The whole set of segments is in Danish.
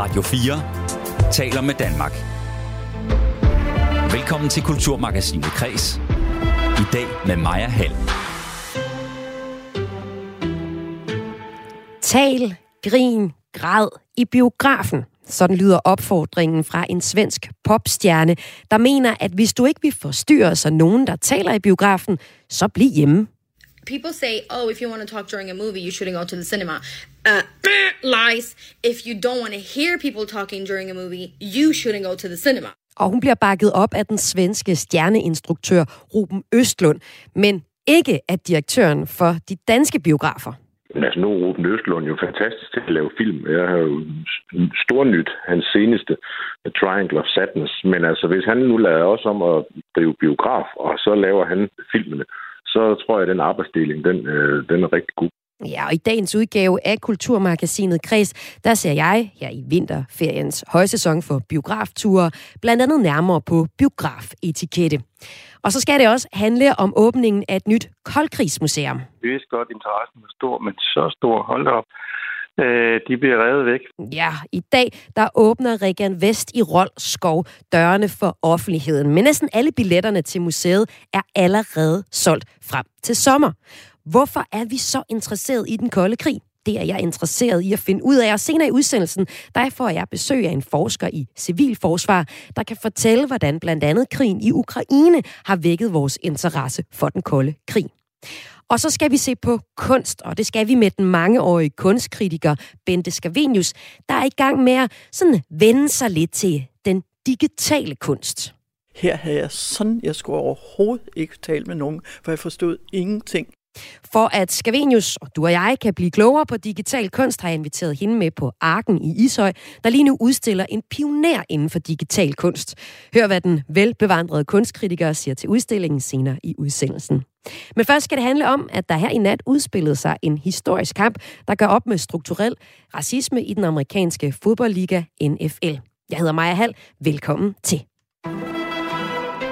Radio 4 taler med Danmark. Velkommen til Kulturmagasinet Kres. I dag med Maja Hall. Tal, grin, græd i biografen. Sådan lyder opfordringen fra en svensk popstjerne, der mener, at hvis du ikke vil forstyrre sig nogen, der taler i biografen, så bliv hjemme people say, oh, if you want to talk during a movie, you shouldn't go to the cinema. Uh, lies. If you don't want to hear people talking during a movie, you shouldn't go to the cinema. Og hun bliver bakket op af den svenske stjerneinstruktør Ruben Østlund, men ikke af direktøren for de danske biografer. Men altså, nu er Ruben Østlund jo fantastisk til at lave film. Jeg har jo stor nyt hans seneste The Triangle of Sadness. Men altså, hvis han nu lader os om at drive biograf, og så laver han filmene, så tror jeg, at den arbejdsdeling, den, øh, den er rigtig god. Ja, og i dagens udgave af Kulturmagasinet Kreds, der ser jeg her i vinterferiens højsæson for biografture, blandt andet nærmere på biografetikette. Og så skal det også handle om åbningen af et nyt koldkrigsmuseum. Vi vidste godt, interessen var stor, men så stor, hold op, øh, de bliver revet væk. Ja, i dag der åbner Regan Vest i Rold Skov dørene for offentligheden. Men næsten alle billetterne til museet er allerede solgt frem til sommer. Hvorfor er vi så interesseret i den kolde krig? Det er jeg interesseret i at finde ud af, og senere i udsendelsen, der får jeg besøg af en forsker i civilforsvar, der kan fortælle, hvordan blandt andet krigen i Ukraine har vækket vores interesse for den kolde krig. Og så skal vi se på kunst, og det skal vi med den mangeårige kunstkritiker Bente Scavenius, der er i gang med at sådan vende sig lidt til den digitale kunst. Her havde jeg sådan, jeg skulle overhovedet ikke tale med nogen, for jeg forstod ingenting. For at Scavenius og du og jeg kan blive klogere på digital kunst, har jeg inviteret hende med på Arken i Ishøj, der lige nu udstiller en pioner inden for digital kunst. Hør, hvad den velbevandrede kunstkritiker siger til udstillingen senere i udsendelsen. Men først skal det handle om, at der her i nat udspillede sig en historisk kamp, der gør op med strukturel racisme i den amerikanske fodboldliga NFL. Jeg hedder Maja Hall. Velkommen til.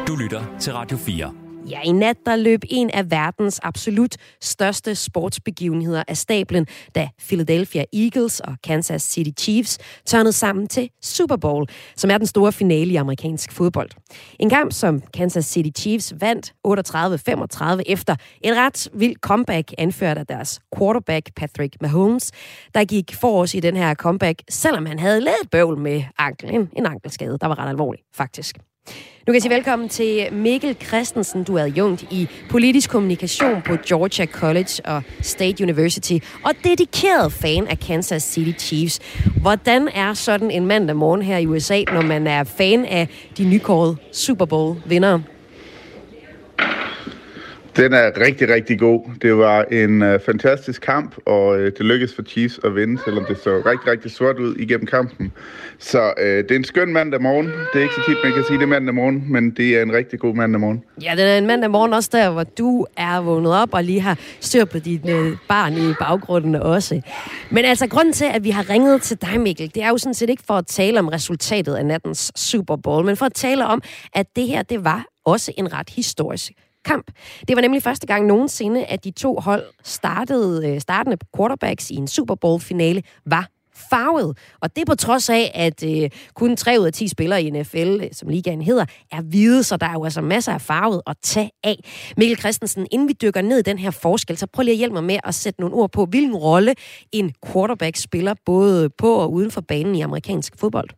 Du lytter til Radio 4. Ja, i nat der løb en af verdens absolut største sportsbegivenheder af stablen, da Philadelphia Eagles og Kansas City Chiefs tørnede sammen til Super Bowl, som er den store finale i amerikansk fodbold. En kamp, som Kansas City Chiefs vandt 38-35 efter et ret vild comeback anført af deres quarterback Patrick Mahomes, der gik for os i den her comeback, selvom han havde lavet bøvl med anklen, en ankelskade, der var ret alvorlig, faktisk. Nu kan jeg sige velkommen til Mikkel Christensen. Du er adjunkt i politisk kommunikation på Georgia College og State University, og dedikeret fan af Kansas City Chiefs. Hvordan er sådan en mandag morgen her i USA, når man er fan af de nykårede Super Bowl-vindere? Den er rigtig, rigtig god. Det var en øh, fantastisk kamp, og øh, det lykkedes for Chiefs at vinde, selvom det så rigtig, rigtig sort ud igennem kampen. Så øh, det er en skøn mandag morgen. Det er ikke så tit, man kan sige det mandag morgen, men det er en rigtig god mandag morgen. Ja, det er en mandag morgen også der, hvor du er vågnet op og lige har styr på dit øh, barn i baggrunden også. Men altså, grunden til, at vi har ringet til dig, Mikkel, det er jo sådan set ikke for at tale om resultatet af nattens Super Bowl, men for at tale om, at det her, det var også en ret historisk kamp. Det var nemlig første gang nogensinde, at de to hold startede, øh, startende quarterbacks i en Super Bowl-finale var farvet. Og det på trods af, at øh, kun 3 ud af 10 spillere i NFL, øh, som ligaen hedder, er hvide, så der er jo altså masser af farvet at tage af. Mikkel Christensen, inden vi dykker ned i den her forskel, så prøv lige at hjælpe mig med at sætte nogle ord på, hvilken rolle en quarterback spiller både på og uden for banen i amerikansk fodbold.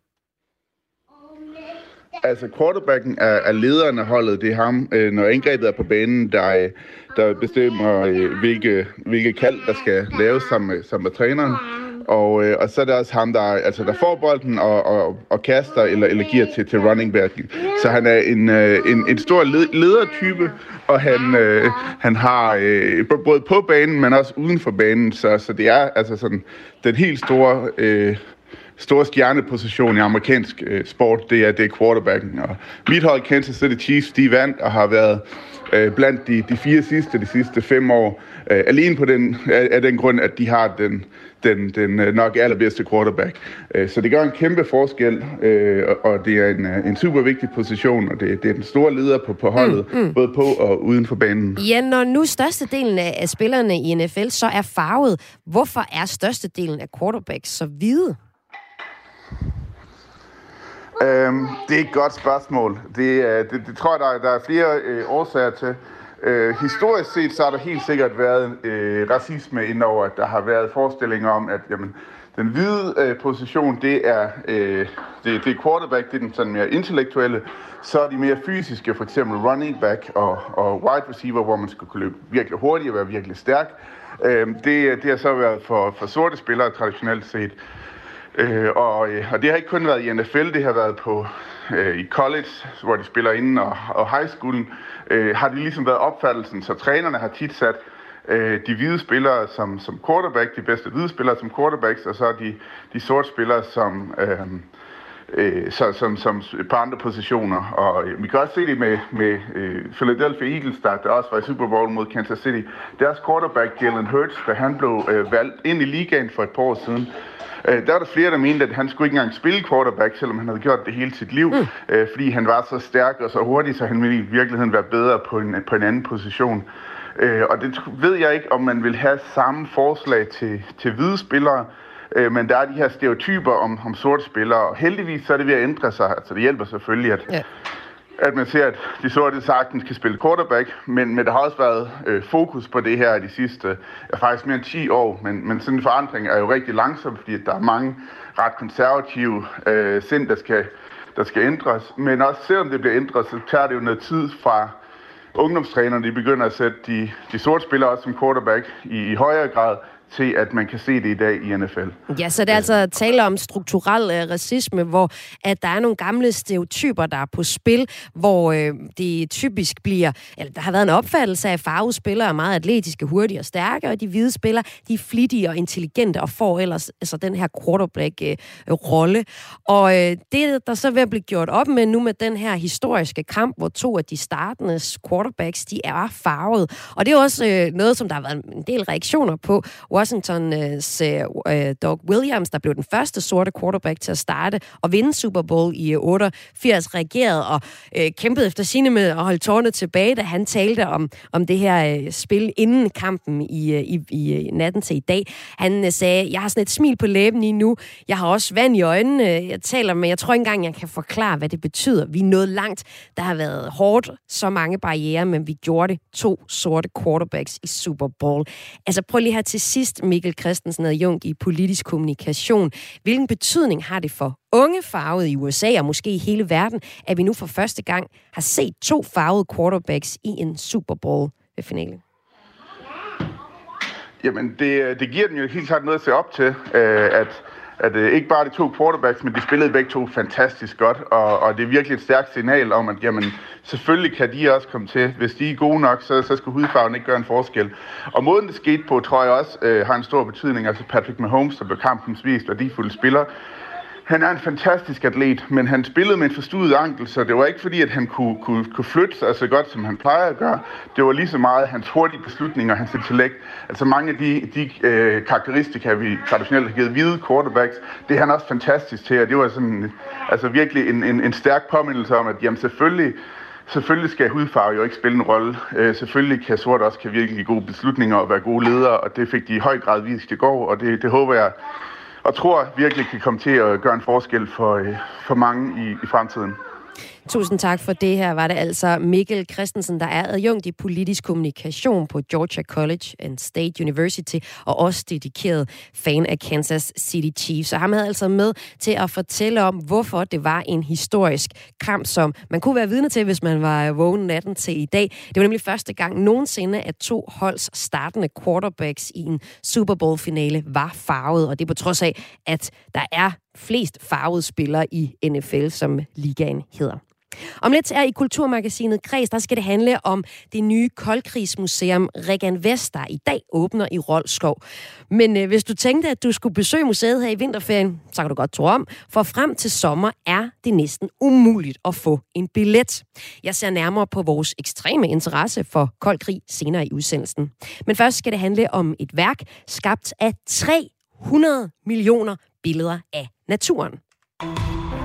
Altså, quarterbacken er, er lederen af holdet. Det er ham, øh, når angrebet er på banen, der, øh, der bestemmer, øh, hvilke, hvilke kald, der skal laves sammen med, sammen med træneren. Og, øh, og så er det også ham, der, altså, der får bolden og, og, og kaster eller, eller giver til, til running backen. Så han er en, øh, en, en stor led, ledertype, og han, øh, han har øh, både på banen, men også uden for banen. Så, så det er altså sådan den helt store... Øh, store stjerneposition i amerikansk øh, sport, det er, det er quarterbacken. Og mit hold, Kansas City Chiefs, de vandt og har været øh, blandt de, de fire sidste, de sidste fem år. Øh, alene på den, af, af den grund, at de har den, den, den øh, nok allerbedste quarterback. Øh, så det gør en kæmpe forskel, øh, og det er en, øh, en super vigtig position, og det, det er den store leder på, på holdet, mm, mm. både på og uden for banen. Ja, når nu størstedelen af spillerne i NFL så er farvet, hvorfor er størstedelen af quarterbacks så hvide? Øhm, det er et godt spørgsmål. Det, øh, det, det tror jeg, der, der er flere øh, årsager til. Øh, historisk set så har der helt sikkert været øh, racisme indover, at der har været forestillinger om, at jamen, den hvide øh, position, det er, øh, det, det er quarterback, det er den sådan mere intellektuelle. Så er de mere fysiske, for eksempel running back og, og wide receiver, hvor man skal kunne løbe virkelig hurtigt og være virkelig stærk. Øh, det, det har så været for, for sorte spillere traditionelt set. Øh, og, øh, og det har ikke kun været i NFL, det har været på øh, i college, hvor de spiller inden, og, og high schoolen, øh, har det ligesom været opfattelsen, så trænerne har tit sat øh, de hvide spillere som, som quarterback, de bedste hvide spillere som quarterbacks, og så de, de sorte spillere som, øh, øh, så, som, som på andre positioner. Og øh, vi kan også se det med, med øh, Philadelphia Eagles, der, der også var i Super Bowl mod Kansas City. Deres quarterback, Jalen Hurts, da han blev øh, valgt ind i ligaen for et par år siden, Øh, der var der flere, der mente, at han skulle ikke engang spille quarterback, selvom han havde gjort det hele sit liv, mm. øh, fordi han var så stærk og så hurtig, så han ville i virkeligheden være bedre på en, på en anden position. Øh, og det ved jeg ikke, om man vil have samme forslag til, til hvide spillere, øh, men der er de her stereotyper om, om sorte spillere, og heldigvis så er det ved at ændre sig. Altså det hjælper selvfølgelig, at, ja. at man ser, at de sorte sagtens kan spille quarterback, men, men der har også været øh, fokus på det her de sidste, ja, faktisk mere end 10 år, men, men sådan en forandring er jo rigtig langsom, fordi der er mange ret konservative øh, sind, der skal, der skal ændres, men også selvom det bliver ændret, så tager det jo noget tid fra ungdomstrænerne, de begynder at sætte de, de sorte spillere også som quarterback i, i højere grad, til, at man kan se det i dag i NFL. Ja, så det er altså tale om strukturel øh, racisme, hvor at der er nogle gamle stereotyper, der er på spil, hvor øh, det typisk bliver, eller der har været en opfattelse af, at farvespillere er meget atletiske, hurtige og stærke, og de hvide spillere, de er flittige og intelligente og får ellers altså, den her quarterback-rolle. Øh, og øh, det, der så vil blive gjort op med nu med den her historiske kamp, hvor to af de startende quarterbacks, de er farvet. Og det er også øh, noget, som der har været en del reaktioner på, Washingtons uh, øh, øh, Doug Williams, der blev den første sorte quarterback til at starte og vinde Super Bowl i øh, 88, reagerede og uh, kæmpede efter sine med at holde tårne tilbage, da han talte om, om det her uh, spil inden kampen i, uh, i, i natten til i dag. Han uh, sagde, jeg har sådan et smil på læben lige nu, jeg har også vand i øjnene, jeg taler med, jeg tror ikke engang, jeg kan forklare, hvad det betyder. Vi er nået langt, der har været hårdt, så mange barriere, men vi gjorde det. To sorte quarterbacks i Super Bowl. Altså prøv lige her til sidst Journalist Mikkel Christensen adjunkt i politisk kommunikation. Hvilken betydning har det for unge farvede i USA og måske i hele verden, at vi nu for første gang har set to farvede quarterbacks i en Super Bowl-finale? Jamen, det, øh, det giver dem jo helt klart noget at se op til, øh, at at øh, ikke bare de to quarterbacks, men de spillede begge to fantastisk godt, og, og det er virkelig et stærkt signal om, at jamen, selvfølgelig kan de også komme til. Hvis de er gode nok, så, så skal hudfarven ikke gøre en forskel. Og måden det skete på, tror jeg også øh, har en stor betydning. Altså Patrick Mahomes, der blev kampens vist værdifulde spiller, han er en fantastisk atlet, men han spillede med en forstudet ankel, så det var ikke fordi, at han kunne, kunne, kunne flytte sig så godt, som han plejer at gøre. Det var lige så meget hans hurtige beslutninger, hans intellekt. Altså mange af de, de øh, karakteristika, vi traditionelt har givet hvide quarterbacks, det er han også fantastisk til, og det var sådan, altså virkelig en, en, en stærk påmindelse om, at jamen selvfølgelig, Selvfølgelig skal hudfarve jo ikke spille en rolle. Øh, selvfølgelig kan sort også kan virkelig gode beslutninger og være gode ledere, og det fik de i høj grad vist i går, og det, det håber jeg og tror virkelig kan komme til at gøre en forskel for, øh, for mange i, i fremtiden. Tusind tak for det. Her var det altså Mikkel Christensen, der er adjunkt i politisk kommunikation på Georgia College and State University, og også dedikeret fan af Kansas City Chiefs. Og ham havde altså med til at fortælle om, hvorfor det var en historisk kamp, som man kunne være vidne til, hvis man var vågen natten til i dag. Det var nemlig første gang nogensinde, at to holds startende quarterbacks i en Super Bowl-finale var farvet, og det på trods af, at der er flest farvede spillere i NFL, som ligaen hedder. Om lidt er i Kulturmagasinet Kreds, der skal det handle om det nye koldkrigsmuseum Regan Vest, der i dag åbner i Rolskov. Men øh, hvis du tænkte, at du skulle besøge museet her i vinterferien, så kan du godt tro om, for frem til sommer er det næsten umuligt at få en billet. Jeg ser nærmere på vores ekstreme interesse for kold krig senere i udsendelsen. Men først skal det handle om et værk skabt af 300 millioner billeder af naturen.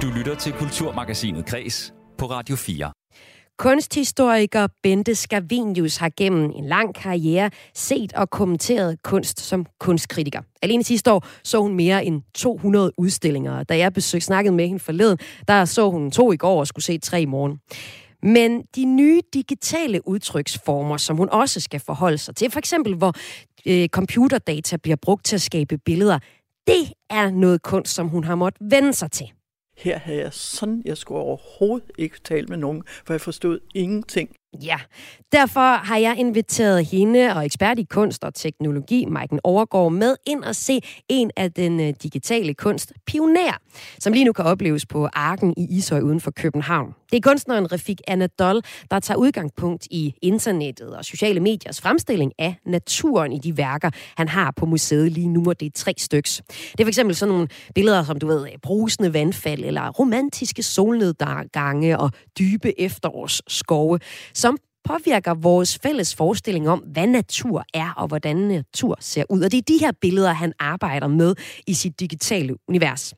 Du lytter til Kulturmagasinet Kres på Radio 4. Kunsthistoriker Bente Scavenius har gennem en lang karriere set og kommenteret kunst som kunstkritiker. Alene sidste år så hun mere end 200 udstillinger. Da jeg besøgte snakket med hende forleden, der så hun to i går og skulle se tre i morgen. Men de nye digitale udtryksformer, som hun også skal forholde sig til, for eksempel hvor øh, computerdata bliver brugt til at skabe billeder, det er noget kunst, som hun har måttet vende sig til. Her havde jeg sådan, jeg skulle overhovedet ikke tale med nogen, for jeg forstod ingenting. Ja, derfor har jeg inviteret hende og ekspert i kunst og teknologi, Maiken Overgaard, med ind og se en af den øh, digitale kunst pioner, som lige nu kan opleves på Arken i Ishøj uden for København. Det er kunstneren Rafik Anadol, der tager udgangspunkt i internettet og sociale mediers fremstilling af naturen i de værker, han har på museet lige nu, og det er tre styks. Det er for eksempel sådan nogle billeder, som du ved, brusende vandfald, eller romantiske solnedgange og dybe efterårsskove, Så påvirker vores fælles forestilling om, hvad natur er og hvordan natur ser ud. Og det er de her billeder, han arbejder med i sit digitale univers.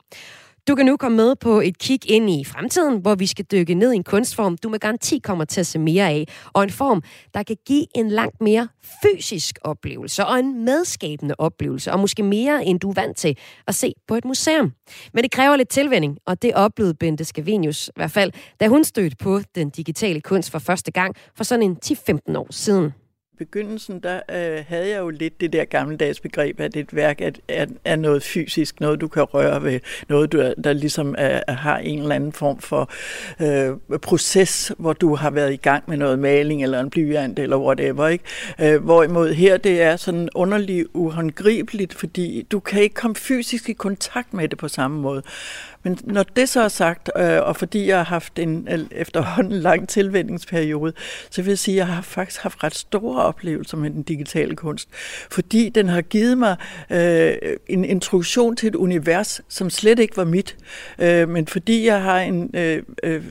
Du kan nu komme med på et kig ind i fremtiden, hvor vi skal dykke ned i en kunstform, du med garanti kommer til at se mere af, og en form, der kan give en langt mere fysisk oplevelse og en medskabende oplevelse, og måske mere, end du er vant til at se på et museum. Men det kræver lidt tilvænding, og det oplevede Bente Scavenius i hvert fald, da hun stødte på den digitale kunst for første gang for sådan en 10-15 år siden begyndelsen, der øh, havde jeg jo lidt det der gammeldags begreb, at et værk er, er, er noget fysisk, noget du kan røre ved, noget du, der ligesom er, har en eller anden form for øh, proces, hvor du har været i gang med noget maling eller en blyant eller whatever. Ikke? Øh, hvorimod her det er sådan underligt uhåndgribeligt, fordi du kan ikke komme fysisk i kontakt med det på samme måde. Men når det så er sagt, øh, og fordi jeg har haft en efterhånden lang tilvændingsperiode, så vil jeg sige, at jeg har faktisk haft ret store oplevelser med den digitale kunst. Fordi den har givet mig øh, en introduktion til et univers, som slet ikke var mit. Øh, men fordi jeg har en, øh, øh,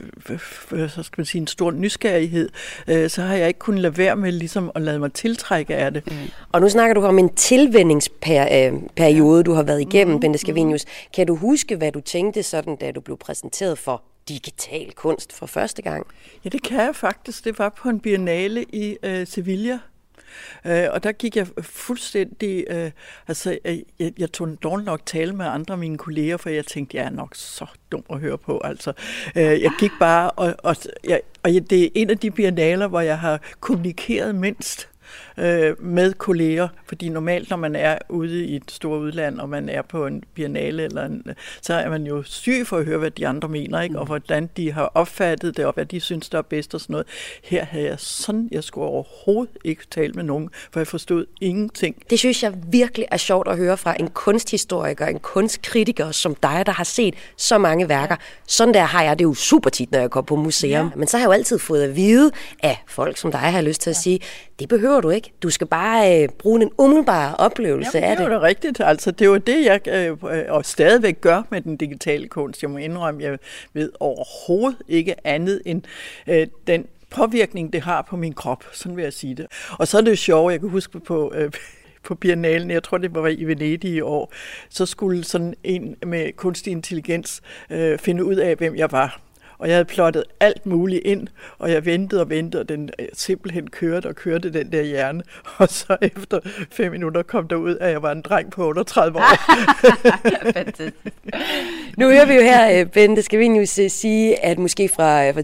så skal man sige, en stor nysgerrighed, øh, så har jeg ikke kunnet lade være med ligesom at lade mig tiltrække af det. Mm. Og nu snakker du om en tilvændingsperiode, du har været igennem, mm. Bente Scavenius. Kan du huske, hvad du tænkte sådan, da du blev præsenteret for digital kunst for første gang? Ja, det kan jeg faktisk. Det var på en biennale i øh, Sevilla. Øh, og der gik jeg fuldstændig, øh, altså øh, jeg, jeg tog dårligt nok tale med andre af mine kolleger, for jeg tænkte, jeg er nok så dum at høre på. Altså, øh, jeg gik bare, og, og, jeg, og det er en af de biennaler, hvor jeg har kommunikeret mindst øh, med kolleger, fordi normalt, når man er ude i et stort udland, og man er på en biennale, eller en, så er man jo syg for at høre, hvad de andre mener, ikke? og mm. hvordan de har opfattet det, og hvad de synes, der er bedst og sådan noget. Her havde jeg sådan, jeg skulle overhovedet ikke tale med nogen, for jeg forstod ingenting. Det synes jeg virkelig er sjovt at høre fra en kunsthistoriker, en kunstkritiker som dig, der har set så mange værker. Sådan der har jeg det jo super tit, når jeg går på museum. Ja. Men så har jeg jo altid fået at vide af folk som dig, har lyst til at sige, det behøver du ikke. Du skal bare øh, bruge en umiddelbar oplevelse Jamen, af det. det er jo rigtigt. Altså, det er jo det, jeg øh, og stadigvæk gør med den digitale kunst. Jeg må indrømme, jeg ved overhovedet ikke andet end øh, den påvirkning, det har på min krop. Sådan vil jeg sige det. Og så er det jo sjovt, jeg kan huske på... Øh, på biennalen, jeg tror det var i Venedig i år, så skulle sådan en med kunstig intelligens øh, finde ud af, hvem jeg var. Og jeg havde plottet alt muligt ind, og jeg ventede og ventede, og den øh, simpelthen kørte og kørte den der hjerne. Og så efter fem minutter kom der ud, at jeg var en dreng på 38 år. nu hører vi jo her, øh, Bente Scavenius øh, sige, at måske fra, fra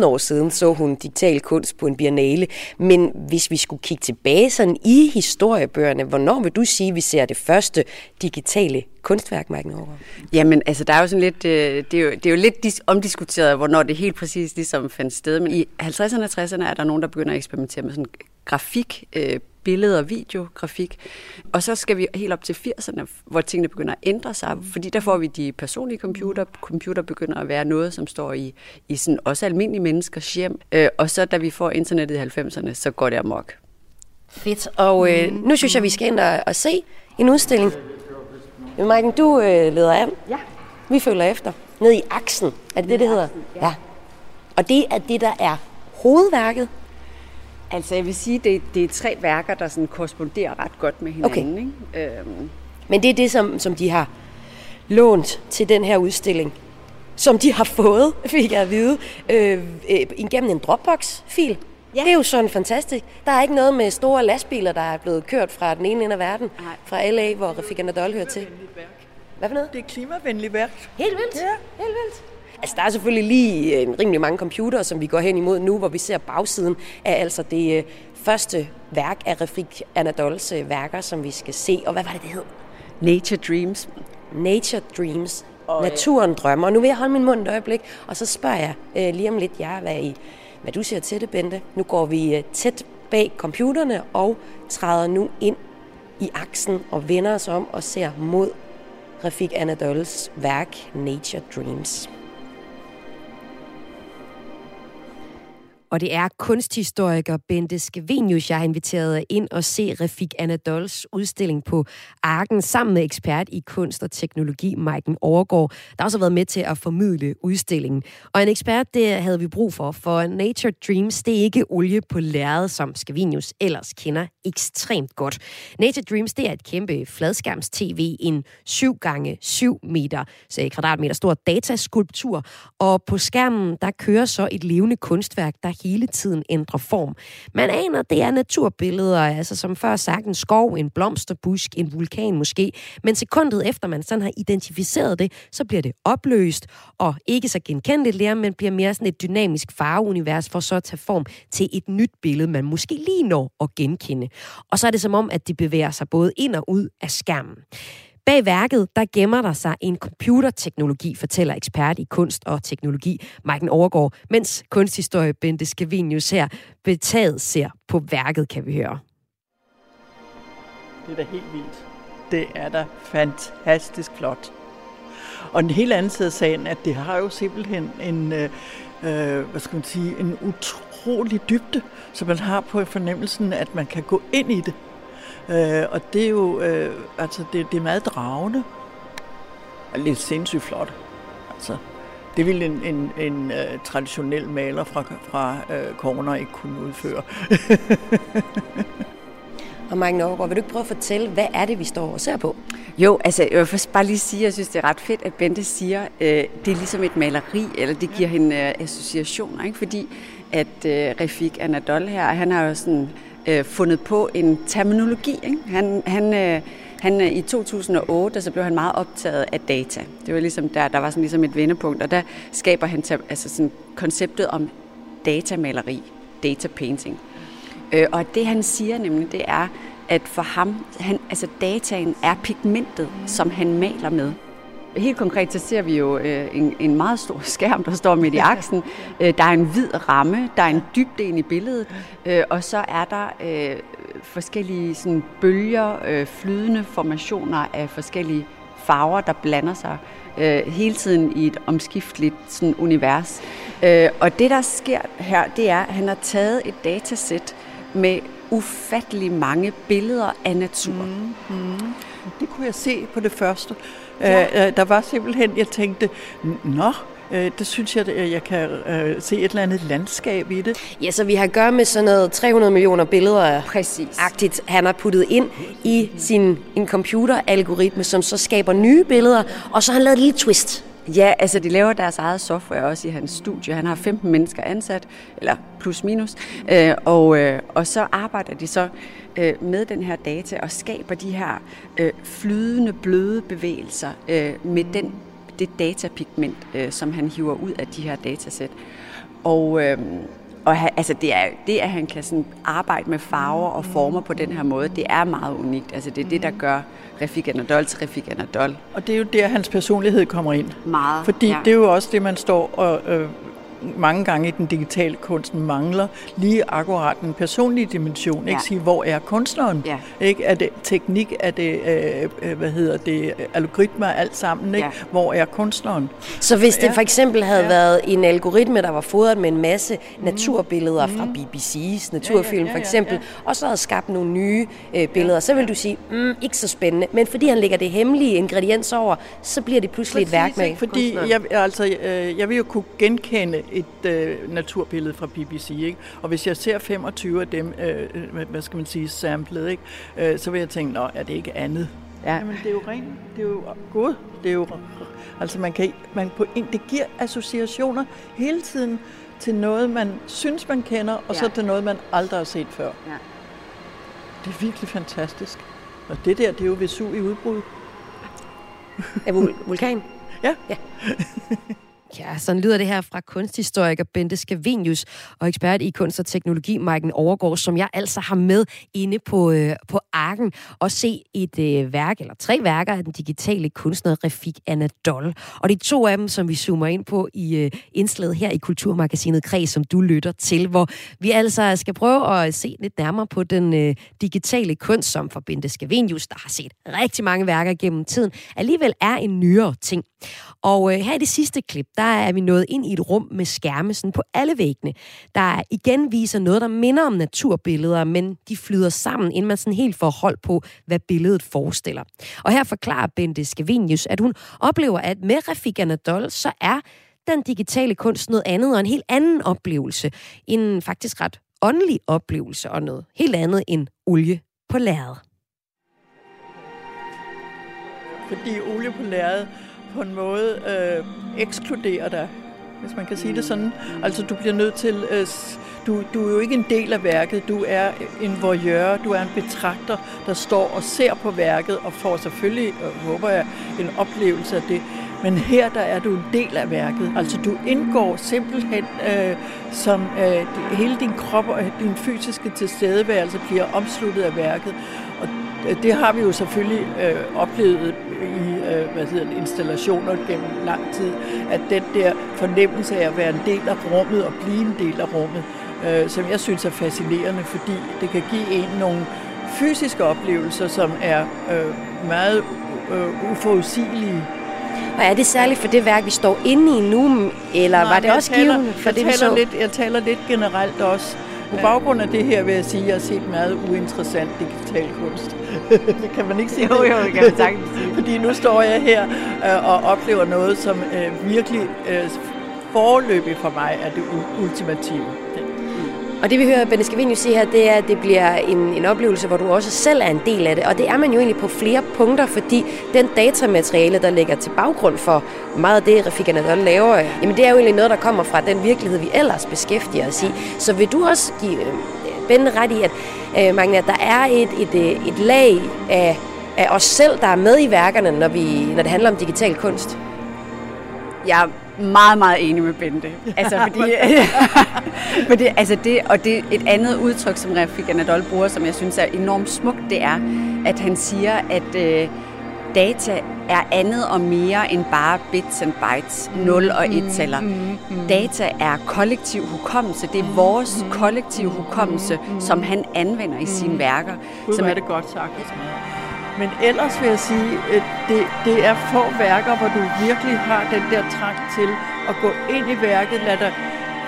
10-15 år siden så hun digital kunst på en biennale. Men hvis vi skulle kigge tilbage sådan i historiebøgerne, hvornår vil du sige, at vi ser det første digitale kunstværk, Maiken Over? Jamen, altså, der er jo sådan lidt, øh, det, er jo, det er jo lidt dis- omdiskuteret, hvornår det helt præcis ligesom fandt sted. Men i 50'erne og 60'erne er der nogen, der begynder at eksperimentere med sådan grafik, øh, billeder og videografik. Og så skal vi helt op til 80'erne, hvor tingene begynder at ændre sig, fordi der får vi de personlige computer. Computer begynder at være noget, som står i, i sådan også almindelige menneskers hjem. Øh, og så da vi får internettet i 90'erne, så går det amok. Fedt. Og øh, nu synes jeg, vi skal ind og, og se en udstilling. Maiken, du øh, leder an. Ja. Vi følger efter. Ned i aksen. Er det det, det hedder? Ja. ja. Og det er det, der er hovedværket? Altså, jeg vil sige, det, det er tre værker, der sådan korresponderer ret godt med hinanden. Okay. Ikke? Øhm. Men det er det, som, som de har lånt til den her udstilling, som de har fået, fik jeg at vide, øh, øh, igennem en Dropbox-fil. Ja. Det er jo sådan fantastisk. Der er ikke noget med store lastbiler, der er blevet kørt fra den ene ende af verden, Nej. fra LA, hvor Rafika Nadal hører til. Hvad for noget? Det er klimavenligt værk. Helt vildt. Ja. Helt vildt. Altså, der er selvfølgelig lige en rimelig mange computere, som vi går hen imod nu, hvor vi ser bagsiden af altså det øh, første værk af Rafik Anadols øh, værker, som vi skal se. Og hvad var det, det hed? Nature Dreams. Nature Dreams. Og, Naturen drømmer. Og nu vil jeg holde min mund et øjeblik, og så spørger jeg øh, lige om lidt jer, hvad, I, hvad du siger til det, Bente. Nu går vi øh, tæt bag computerne og træder nu ind i aksen og vender os om og ser mod Rafik Anadols værk Nature Dreams. Og det er kunsthistoriker Bente Skevenius, jeg har inviteret ind og se Refik Anadols udstilling på Arken sammen med ekspert i kunst og teknologi, Maiken Overgaard, der også har været med til at formidle udstillingen. Og en ekspert, det havde vi brug for, for Nature Dreams, det er ikke olie på lærred, som Skevenius ellers kender ekstremt godt. Nature Dreams, det er et kæmpe fladskærms-tv, en 7 gange 7 meter, så kvadratmeter stor dataskulptur, og på skærmen, der kører så et levende kunstværk, der hele tiden ændrer form. Man aner, det er naturbilleder, altså som før sagt en skov, en blomsterbusk, en vulkan måske, men sekundet efter man sådan har identificeret det, så bliver det opløst, og ikke så genkendeligt lærer, men bliver mere sådan et dynamisk farveunivers for så at tage form til et nyt billede, man måske lige når at genkende. Og så er det som om, at de bevæger sig både ind og ud af skærmen. Bag værket, der gemmer der sig en computerteknologi, fortæller ekspert i kunst og teknologi, Marken Overgaard, mens kunsthistorie Bente Skavinius her betaget ser på værket, kan vi høre. Det er da helt vildt. Det er da fantastisk flot. Og en helt anden side af sagen, at det har jo simpelthen en, øh, øh hvad skal man sige, en utrolig dybde, så man har på fornemmelsen, at man kan gå ind i det. Øh, og det er jo øh, altså det, det er meget dragende og lidt sindssygt flot. Altså, det ville en, en, en uh, traditionel maler fra, fra uh, Corner ikke kunne udføre. og Mike Norgård, vil du ikke prøve at fortælle, hvad er det, vi står og ser på? Jo, altså jeg vil først bare lige sige, at jeg synes, det er ret fedt, at Bente siger, øh, det er ligesom et maleri, eller det giver hende øh, associationer, ikke? fordi at øh, Refik Anadol her, han har jo sådan øh, fundet på en terminologi. Ikke? Han, han, øh, han, øh, I 2008 så blev han meget optaget af data. Det var ligesom der, der var sådan ligesom et vendepunkt, og der skaber han altså sådan konceptet om datamaleri, data painting. Øh, og det han siger nemlig, det er, at for ham, han, altså dataen er pigmentet, som han maler med. Helt konkret så ser vi jo øh, en, en meget stor skærm, der står midt i aksen. Øh, der er en hvid ramme, der er en dybde ind i billedet, øh, og så er der øh, forskellige sådan, bølger, øh, flydende formationer af forskellige farver, der blander sig øh, hele tiden i et omskifteligt sådan, univers. Øh, og det, der sker her, det er, at han har taget et datasæt med ufattelig mange billeder af natur. Mm, mm. Det kunne jeg se på det første. Ja. Øh, der var simpelthen, jeg tænkte, nå, øh, det synes jeg, at jeg kan øh, se et eller andet landskab i det. Ja, så vi har at gøre med sådan noget 300 millioner billeder Præcis. agtigt, han har puttet ind i sin en computeralgoritme, som så skaber nye billeder, og så har han lavet et lille twist. Ja, altså de laver deres eget software også i hans studie. Han har 15 mennesker ansat, eller plus minus, øh, og, øh, og så arbejder de så øh, med den her data og skaber de her øh, flydende, bløde bevægelser øh, med den, det datapigment, øh, som han hiver ud af de her datasæt. Og, øh, og ha, altså det, er, det, at han kan sådan arbejde med farver og former på den her måde, det er meget unikt. Altså det er det, der gør Refik Anadol til Refik Anadol. Og det er jo der, hans personlighed kommer ind. Meget, Fordi ja. det er jo også det, man står og øh, mange gange i den digitale kunst mangler lige akkurat en personlig dimension. Ja. Ikke sige, hvor er kunstneren? Ja. Ikke? Er det teknik? Er det, øh, øh hvad hedder det, algoritmer alt sammen? Ikke? Ja. Hvor er kunstneren? Så hvis det for eksempel havde ja. været en algoritme, der var fodret med en masse mm. naturbilleder mm. fra BBC's naturfilm ja, ja, ja, for eksempel, ja, ja. og så havde skabt nogle nye øh, billeder, ja. så vil du sige, mm, ikke så spændende. Men fordi han lægger det hemmelige ingrediens over, så bliver det pludselig Præcis, et værk med Fordi jeg, altså, øh, jeg vil jo kunne genkende et øh, naturbillede fra BBC, ikke? og hvis jeg ser 25 af dem, øh, hvad skal man sige, samlet, ikke? Øh, så vil jeg tænke, nå, er det ikke andet? Ja. Jamen, det er jo rent, det er jo godt. Det er jo, altså man kan, man på, det giver associationer hele tiden til noget, man synes, man kender, og ja. så til noget, man aldrig har set før. Ja. Det er virkelig fantastisk. Og det der, det er jo Vesuv i udbrud. Er vul- vulkan? ja. ja. Ja, sådan lyder det her fra kunsthistoriker Bente Skavenius og ekspert i kunst og teknologi Maiken Overgaard, som jeg altså har med inde på, øh, på Arken og se et øh, værk, eller tre værker af den digitale kunstner Refik Anadol. Og de to af dem, som vi zoomer ind på i øh, indslaget her i Kulturmagasinet Kreds, som du lytter til, hvor vi altså skal prøve at se lidt nærmere på den øh, digitale kunst, som for Bente Skavenius, der har set rigtig mange værker gennem tiden, alligevel er en nyere ting. Og øh, her i det sidste klip, der er vi nået ind i et rum med skærme sådan på alle væggene, der igen viser noget, der minder om naturbilleder, men de flyder sammen, inden man sådan helt får hold på, hvad billedet forestiller. Og her forklarer Bente Skavinius, at hun oplever, at med Rafik Anadol, så er den digitale kunst noget andet og en helt anden oplevelse. En faktisk ret åndelig oplevelse og noget helt andet end olie på lærred. Fordi olie på lærred på en måde øh, ekskluderer dig, hvis man kan sige det sådan. Altså du bliver nødt til, øh, du, du er jo ikke en del af værket, du er en voyeur, du er en betragter, der står og ser på værket og får selvfølgelig, øh, håber jeg, en oplevelse af det. Men her der er du en del af værket. Altså du indgår simpelthen øh, som øh, hele din krop og øh, din fysiske tilstedeværelse bliver omsluttet af værket. Det har vi jo selvfølgelig øh, oplevet i øh, hvad hedder det, installationer gennem lang tid, at den der fornemmelse af at være en del af rummet og blive en del af rummet, øh, som jeg synes er fascinerende, fordi det kan give en nogle fysiske oplevelser, som er øh, meget øh, uforudsigelige. Og er det særligt for det værk, vi står inde i nu, eller Nej, var det også taler, givende for det, vi så? Lidt, jeg taler lidt generelt også. På baggrund af det her vil jeg sige, at jeg har set meget uinteressant digital kunst. det kan man ikke sige. Jo, jo, det kan man sagtens sige. Fordi nu står jeg her øh, og oplever noget, som øh, virkelig øh, forløbig for mig er det ultimative. Og det vi hører Benne Scavenius sige her, det er, at det bliver en, en oplevelse, hvor du også selv er en del af det. Og det er man jo egentlig på flere punkter, fordi den datamateriale, der ligger til baggrund for meget af det, Rafik Anadol laver, jamen det er jo egentlig noget, der kommer fra den virkelighed, vi ellers beskæftiger os i. Så vil du også give Benne ret i, at øh, Magne, at der er et, et, øh, et lag af, af os selv, der er med i værkerne, når, vi, når det handler om digital kunst? Jeg er meget, meget enig med Bente. Altså, fordi, fordi, altså det, og det et andet udtryk, som Rafik Anadol bruger, som jeg synes er enormt smukt, det er, at han siger, at øh, data er andet og mere end bare bits and bytes, 0 og 1-taller. Mm, mm, mm. Data er kollektiv hukommelse. Det er vores kollektiv hukommelse, som han anvender i sine værker. Gud, som er det godt sagt. Men ellers vil jeg sige, at det, det er få værker, hvor du virkelig har den der trang til at gå ind i værket, lade dig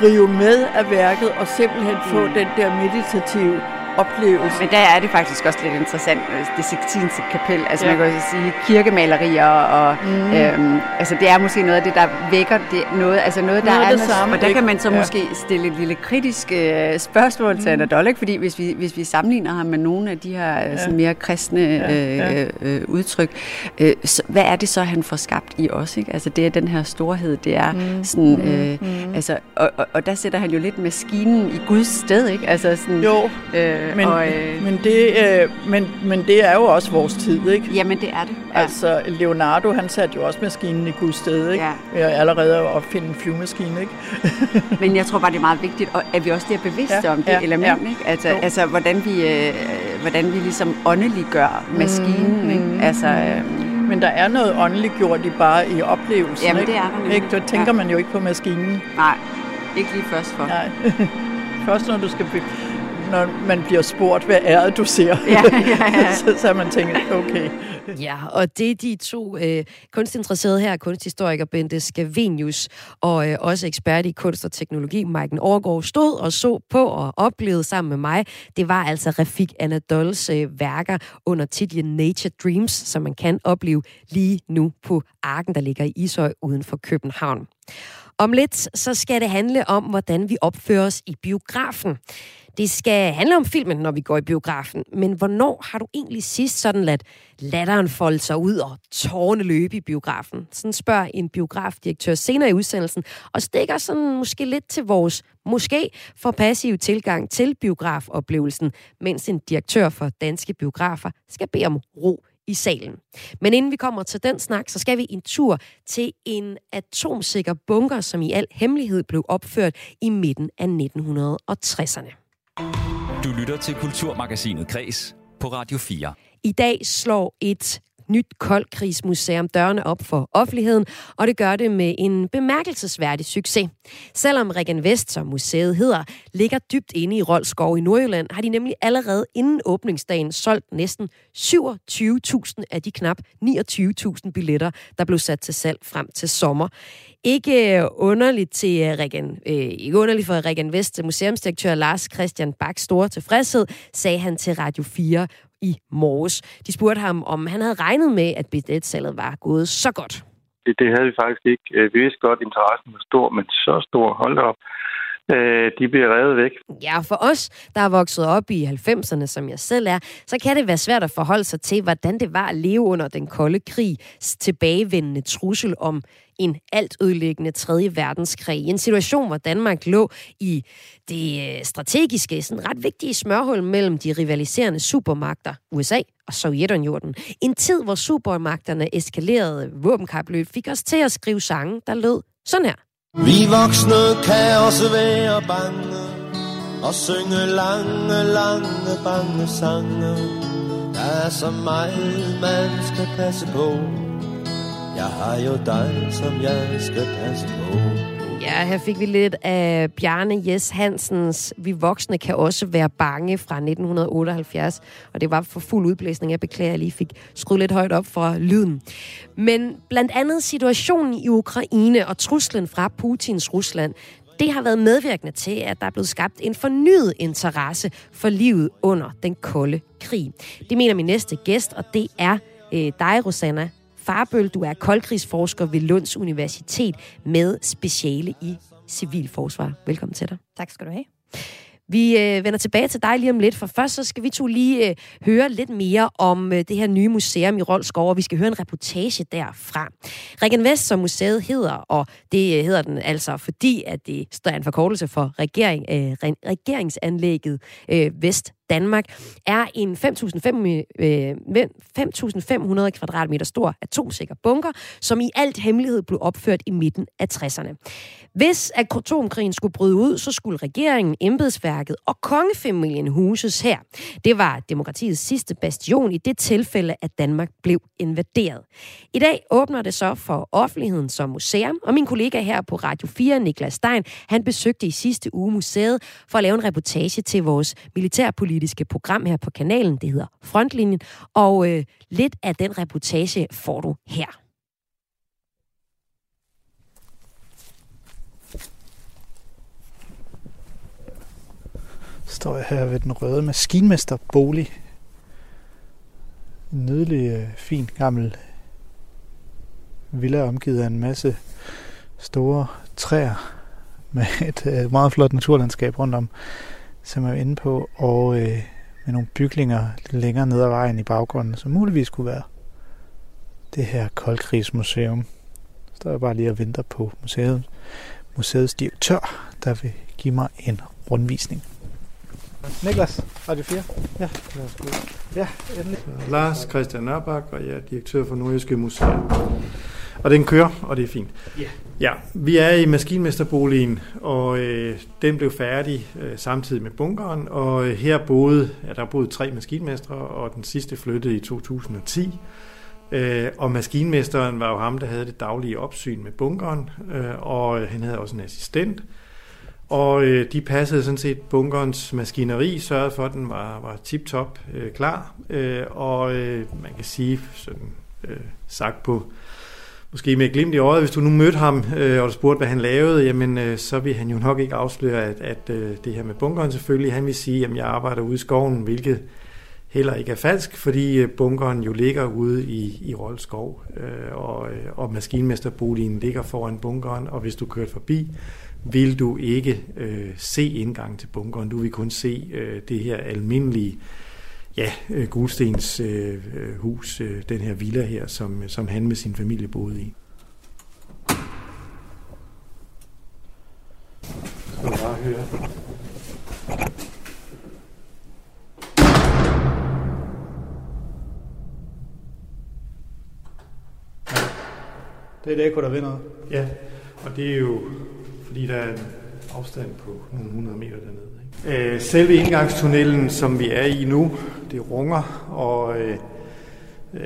rive med af værket og simpelthen få den der meditative oplevelse. Men der er det faktisk også lidt interessant, øh, det Sixtinske kapel, altså ja. man kan sige kirkemalerier, og mm. øhm, altså det er måske noget af det, der vækker det, noget, altså noget, der noget er det samme, og der kan man så ja. måske stille et lille kritisk øh, spørgsmål mm. til Anadol, ikke? fordi hvis vi, hvis vi sammenligner ham med nogle af de her ja. sådan mere kristne ja. Ja. Øh, øh, udtryk, øh, så, hvad er det så, han får skabt i os? Ikke? Altså det er den her storhed, det er mm. sådan, øh, mm. altså, og, og, og der sætter han jo lidt maskinen i Guds sted, ikke? Altså sådan, jo. Øh, men, og, øh, men, det, øh, men, men det er jo også vores tid, ikke? Jamen, det er det. Ja. Altså, Leonardo, han satte jo også maskinen i Guds sted, ikke? Ja. Allerede at opfinde en flyvemaskine, ikke? men jeg tror bare, det er meget vigtigt, at vi også er bevidste ja, om det ja, element, ja. ikke? Altså, altså hvordan, vi, øh, hvordan vi ligesom åndeliggør maskinen, mm, ikke? Altså, øh, men der er noget åndeligt gjort i bare i oplevelsen, Jamen, ikke? det er der. Ikke? Der tænker ja. man jo ikke på maskinen. Nej, ikke lige først for. Nej. først når du skal når man bliver spurgt, hvad er det, du ser? Ja, ja, ja. så, så man tænkt, okay. Ja, og det er de to øh, kunstinteresserede her, kunsthistoriker Bente Scavenius og øh, også ekspert i kunst og teknologi, Maiken Overgaard, stod og så på og oplevede sammen med mig. Det var altså Rafik Anadols øh, værker under titlen Nature Dreams, som man kan opleve lige nu på Arken, der ligger i Ishøj uden for København. Om lidt så skal det handle om, hvordan vi opfører os i biografen. Det skal handle om filmen, når vi går i biografen. Men hvornår har du egentlig sidst sådan ladt latteren folde sig ud og tårne løbe i biografen? Sådan spørger en biografdirektør senere i udsendelsen, og stikker sådan måske lidt til vores måske for passiv tilgang til biografoplevelsen, mens en direktør for danske biografer skal bede om ro i salen. Men inden vi kommer til den snak, så skal vi en tur til en atomsikker bunker, som i al hemmelighed blev opført i midten af 1960'erne. Du lytter til Kulturmagasinet Kres på Radio 4. I dag slår et nyt koldkrigsmuseum dørene op for offentligheden, og det gør det med en bemærkelsesværdig succes. Selvom Regen Vest, som museet hedder, ligger dybt inde i Rolskov i Nordjylland, har de nemlig allerede inden åbningsdagen solgt næsten 27.000 af de knap 29.000 billetter, der blev sat til salg frem til sommer. Ikke underligt til øh, Regen, øh, ikke underligt for Regen Vest museumsdirektør Lars Christian Bak store tilfredshed, sagde han til Radio 4 i morges. De spurgte ham, om han havde regnet med, at billetsalget var gået så godt. Det, det havde vi faktisk ikke. Øh, vi vidste godt, at interessen var stor, men så stor, hold op, øh, de bliver revet væk. Ja, for os, der er vokset op i 90'erne, som jeg selv er, så kan det være svært at forholde sig til, hvordan det var at leve under den kolde krig, tilbagevendende trussel om en alt ødelæggende 3. verdenskrig. En situation, hvor Danmark lå i det øh, strategiske, sådan ret vigtige smørhul mellem de rivaliserende supermagter, USA og Sovjetunionen. En tid, hvor supermagterne eskalerede våbenkapløb, fik os til at skrive sange, der lød sådan her. Vi voksne kan også være bange og synge lange, lange, bange sange. Der er så meget, man skal passe på. Jeg har jo dig, som jeg skal passe på. Ja, her fik vi lidt af Bjarne Jes Hansens Vi voksne kan også være bange fra 1978. Og det var for fuld udblæsning. Jeg beklager, jeg lige fik skruet lidt højt op for lyden. Men blandt andet situationen i Ukraine og truslen fra Putins Rusland, det har været medvirkende til, at der er blevet skabt en fornyet interesse for livet under den kolde krig. Det mener min næste gæst, og det er øh, dig, Rosanna Farbøl. Du er koldkrigsforsker ved Lunds Universitet med speciale i civilforsvar. Velkommen til dig. Tak skal du have. Vi øh, vender tilbage til dig lige om lidt, for først så skal vi to lige øh, høre lidt mere om øh, det her nye museum i Rolskov, og vi skal høre en reportage derfra. Regen Vest, som museet hedder, og det øh, hedder den altså, fordi at det står en forkortelse for regering, øh, regeringsanlægget øh, Vest Danmark, er en 5.500 øh, kvadratmeter stor atomsikker bunker, som i alt hemmelighed blev opført i midten af 60'erne. Hvis atomkrigen skulle bryde ud, så skulle regeringen, embedsværket og kongefamilien huses her. Det var demokratiets sidste bastion i det tilfælde, at Danmark blev invaderet. I dag åbner det så for offentligheden som museum, og min kollega her på Radio 4, Niklas Stein, han besøgte i sidste uge museet for at lave en reportage til vores politiske program her på kanalen. Det hedder Frontlinjen, og øh, lidt af den reportage får du her. står jeg her ved den røde maskinmesterbolig. En nydelig, øh, fin, gammel villa omgivet af en masse store træer med et øh, meget flot naturlandskab rundt om, som jeg er inde på, og øh, med nogle bygninger lidt længere ned ad vejen i baggrunden, som muligvis kunne være det her koldkrigsmuseum. Så står jeg bare lige og venter på museet, museets direktør, der vil give mig en rundvisning. Niklas, Radio 4. Ja, ja endelig. Lars Christian Nørbak, og jeg er direktør for Nordjyske Museum. Og den kører, og det er fint. Yeah. Ja, vi er i maskinmesterboligen, og øh, den blev færdig øh, samtidig med bunkeren, og øh, her boede, ja, der boede tre maskinmestre, og den sidste flyttede i 2010. Øh, og maskinmesteren var jo ham, der havde det daglige opsyn med bunkeren, øh, og øh, han havde også en assistent. Og øh, de passede sådan set bunkerens maskineri, sørgede for, at den var, var tip-top øh, klar. Øh, og øh, man kan sige, sådan øh, sagt på måske med et glimt i øjet, hvis du nu mødte ham, øh, og du spurgte, hvad han lavede, jamen øh, så vil han jo nok ikke afsløre, at, at øh, det her med bunkeren selvfølgelig, han vil sige, at jeg arbejder ude i skoven, hvilket heller ikke er falsk, fordi øh, bunkeren jo ligger ude i, i Rolskov, øh, og, øh, og maskinmesterboligen ligger foran bunkeren, og hvis du kører forbi, vil du ikke øh, se indgang til bunkeren. Du vil kun se øh, det her almindelige ja, øh, Gulstens øh, hus, øh, den her villa her, som, som han med sin familie boede i. Så bare høre. Det er det ekko, der vinder. Ja, og det er jo, fordi der er en afstand på nogle hundrede meter dernede. Øh, selve indgangstunnelen, som vi er i nu, det runger, og øh,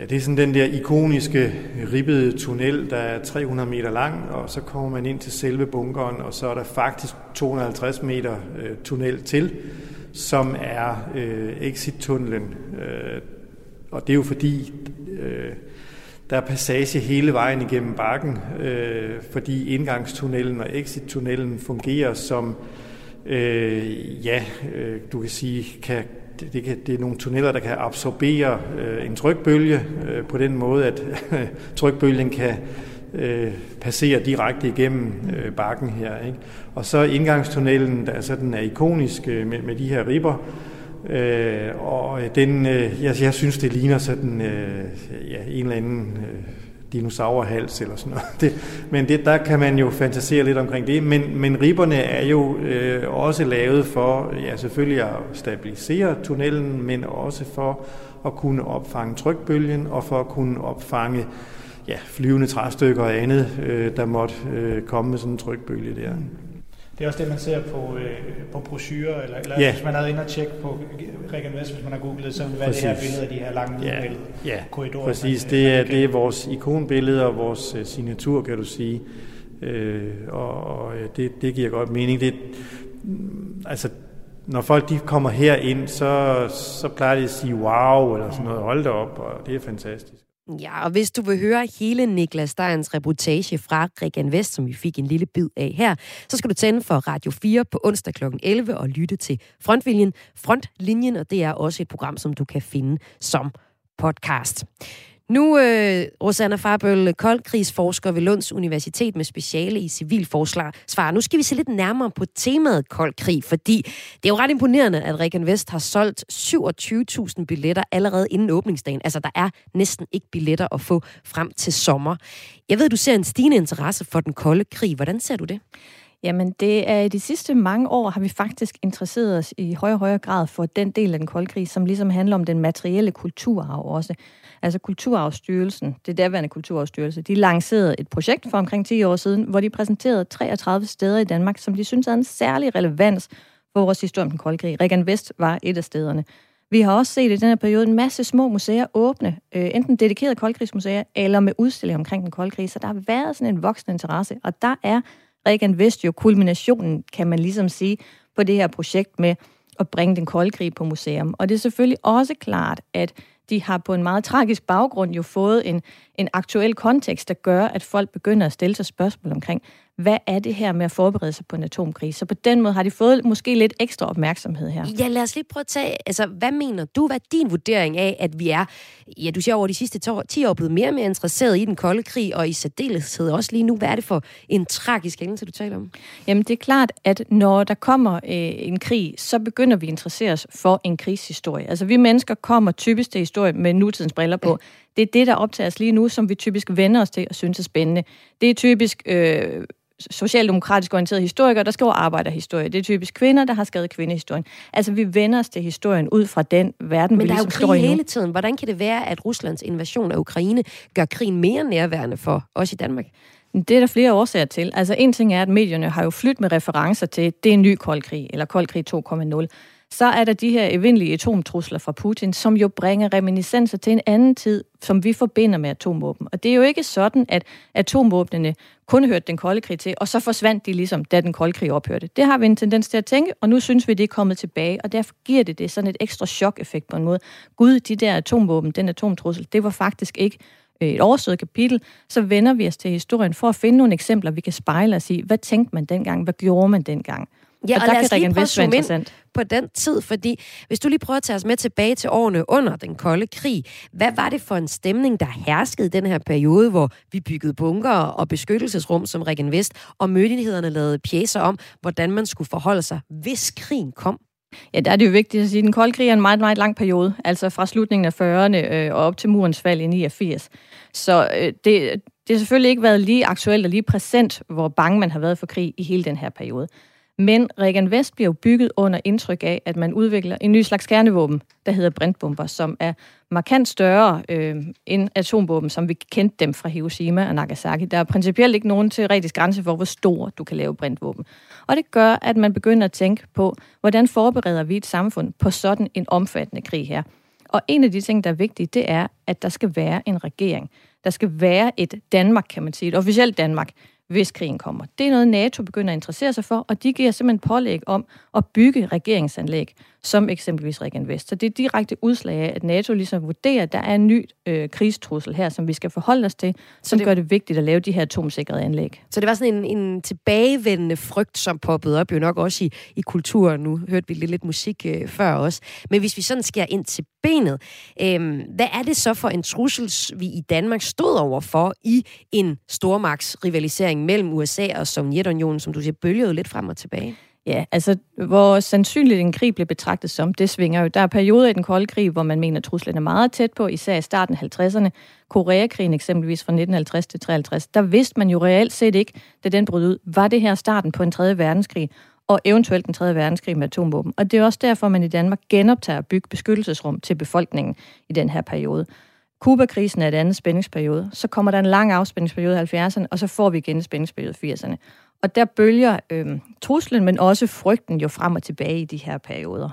det er sådan den der ikoniske ribbede tunnel, der er 300 meter lang, og så kommer man ind til selve bunkeren, og så er der faktisk 250 meter øh, tunnel til, som er exit-tunnelen. Og det er jo fordi, der er passage hele vejen igennem bakken, fordi indgangstunnelen og exit-tunnelen fungerer som, øh, ja, øh, du kan sige, kan, det, kan, det er nogle tunneller, der kan absorbere øh, en trykbølge øh, på den måde, at øh, trykbølgen kan øh, passere direkte igennem øh, bakken her. Ikke? Og så indgangstunnelen, der, altså, den er ikonisk øh, med, med de her ribber, Øh, og den, øh, jeg, jeg synes, det ligner sådan øh, ja, en eller anden øh, dinosaurhals eller sådan noget. Det, men det, der kan man jo fantasere lidt omkring det. Men, men ribberne er jo øh, også lavet for, ja selvfølgelig at stabilisere tunnelen, men også for at kunne opfange trykbølgen og for at kunne opfange ja, flyvende træstykker og andet, øh, der måtte øh, komme med sådan en trykbølge der. Det er også det, man ser på, øh, på brochurer, eller, eller ja. hvis man havde inde og tjekke på Regan Vest, hvis man har googlet, så vil være præcis. det her billede af de her lange ja. ja. korridorer. Præcis, man, det, er, det er vores ikonbillede og vores uh, signatur, kan du sige. Øh, og og det, det giver godt mening. Det, mm, altså, når folk de kommer her ind, så, så plejer de at sige wow, eller sådan noget, hold da op, og det er fantastisk. Ja, og hvis du vil høre hele Niklas Steins reportage fra Region Vest, som vi fik en lille bid af her, så skal du tænde for Radio 4 på onsdag kl. 11 og lytte til Frontlinjen, Frontlinjen, og det er også et program, som du kan finde som podcast. Nu, øh, Rosanna Farbøl, koldkrigsforsker ved Lunds Universitet med speciale i civilforsvar. Svar. Nu skal vi se lidt nærmere på temaet koldkrig, fordi det er jo ret imponerende, at Regan Vest har solgt 27.000 billetter allerede inden åbningsdagen. Altså, der er næsten ikke billetter at få frem til sommer. Jeg ved, du ser en stigende interesse for den kolde krig. Hvordan ser du det? Jamen, det er i de sidste mange år har vi faktisk interesseret os i højere og højere grad for den del af den kolde krig, som ligesom handler om den materielle kulturarv også. Altså Kulturarvsstyrelsen, det daværende Kulturarvsstyrelse, de lancerede et projekt for omkring 10 år siden, hvor de præsenterede 33 steder i Danmark, som de synes havde en særlig relevans for vores historie om den kolde krig. Regan Vest var et af stederne. Vi har også set i den her periode en masse små museer åbne, øh, enten dedikerede koldkrigsmuseer eller med udstillinger omkring den kolde krig, så der har været sådan en voksende interesse, og der er Regan Vest jo kulminationen, kan man ligesom sige, på det her projekt med at bringe den kolde krig på museum. Og det er selvfølgelig også klart, at de har på en meget tragisk baggrund jo fået en, en aktuel kontekst, der gør, at folk begynder at stille sig spørgsmål omkring, hvad er det her med at forberede sig på en atomkrig? Så på den måde har de fået måske lidt ekstra opmærksomhed her. Ja, lad os lige prøve at tage, altså hvad mener du, hvad er din vurdering af, at vi er, ja du siger over de sidste 10 år blevet mere og mere interesseret i den kolde krig, og i særdeleshed også lige nu, hvad er det for en tragisk hændelse, du taler om? Jamen det er klart, at når der kommer øh, en krig, så begynder vi at interessere os for en krigshistorie. Altså vi mennesker kommer typisk til historie med nutidens briller på. Det er det, der optager os lige nu, som vi typisk vender os til og synes er spændende. Det er typisk øh, socialdemokratisk orienterede historikere, der skriver arbejderhistorie. Det er typisk kvinder, der har skrevet kvindehistorien. Altså, vi vender os til historien ud fra den verden, Men vi der ligesom er jo krig hele tiden. Hvordan kan det være, at Ruslands invasion af Ukraine gør krigen mere nærværende for os i Danmark? Det er der flere årsager til. Altså en ting er, at medierne har jo flyttet med referencer til, det er en ny kold krig, eller kold krig 2.0 så er der de her evindelige atomtrusler fra Putin, som jo bringer reminiscenser til en anden tid, som vi forbinder med atomvåben. Og det er jo ikke sådan, at atomvåbnene kun hørte den kolde krig til, og så forsvandt de ligesom, da den kolde krig ophørte. Det har vi en tendens til at tænke, og nu synes vi, det er kommet tilbage, og derfor giver det det sådan et ekstra chok-effekt på en måde. Gud, de der atomvåben, den atomtrussel, det var faktisk ikke øh, et overstået kapitel, så vender vi os til historien for at finde nogle eksempler, vi kan spejle os i. Hvad tænkte man dengang? Hvad gjorde man dengang? Ja, og, og der lad os kan lige prøve at zoome ind på den tid, fordi hvis du lige prøver at tage os med tilbage til årene under den kolde krig, hvad var det for en stemning, der herskede i den her periode, hvor vi byggede bunker og beskyttelsesrum som Regan Vest, og myndighederne lavede pjæser om, hvordan man skulle forholde sig, hvis krigen kom? Ja, der er det jo vigtigt at sige, at den kolde krig er en meget, meget lang periode, altså fra slutningen af 40'erne øh, og op til murens fald i 89. Så øh, det, det har selvfølgelig ikke været lige aktuelt og lige præsent, hvor bange man har været for krig i hele den her periode. Men Regan Vest bliver jo bygget under indtryk af, at man udvikler en ny slags kernevåben, der hedder brintbomber, som er markant større øh, end atombomben, som vi kendte dem fra Hiroshima og Nagasaki. Der er principielt ikke nogen teoretisk grænse for, hvor stor du kan lave brintvåben. Og det gør, at man begynder at tænke på, hvordan forbereder vi et samfund på sådan en omfattende krig her. Og en af de ting, der er vigtige, det er, at der skal være en regering. Der skal være et Danmark, kan man sige, et officielt Danmark, hvis krigen kommer. Det er noget, NATO begynder at interessere sig for, og de giver simpelthen pålæg om at bygge regeringsanlæg, som eksempelvis Regan Vest. Så det er direkte udslag af, at NATO ligesom vurderer, at der er en ny øh, krigstrussel her, som vi skal forholde os til, som det- det... gør det vigtigt at lave de her atomsikrede anlæg. Så det var sådan en, en tilbagevendende frygt, som poppede op jo nok også i, i kulturen. Nu hørte vi lidt, lidt musik øh, før også. Men hvis vi sådan skærer ind til benet, øh, hvad er det så for en trussel, vi i Danmark stod over for i en stormagtsrivalisering mellem USA og Sovjetunionen, som du siger, bølgede lidt frem og tilbage? Ja, altså, hvor sandsynligt en krig blev betragtet som, det svinger jo. Der er perioder i den kolde krig, hvor man mener, at truslen er meget tæt på, især i starten af 50'erne. Koreakrigen eksempelvis fra 1950 til 53, der vidste man jo reelt set ikke, da den brød ud, var det her starten på en 3. verdenskrig, og eventuelt en 3. verdenskrig med atomvåben. Og det er også derfor, man i Danmark genoptager at bygge beskyttelsesrum til befolkningen i den her periode. Kuba-krisen er et andet spændingsperiode. Så kommer der en lang afspændingsperiode i 70'erne, og så får vi igen en spændingsperiode i 80'erne. Og der bølger øhm, truslen, men også frygten jo frem og tilbage i de her perioder.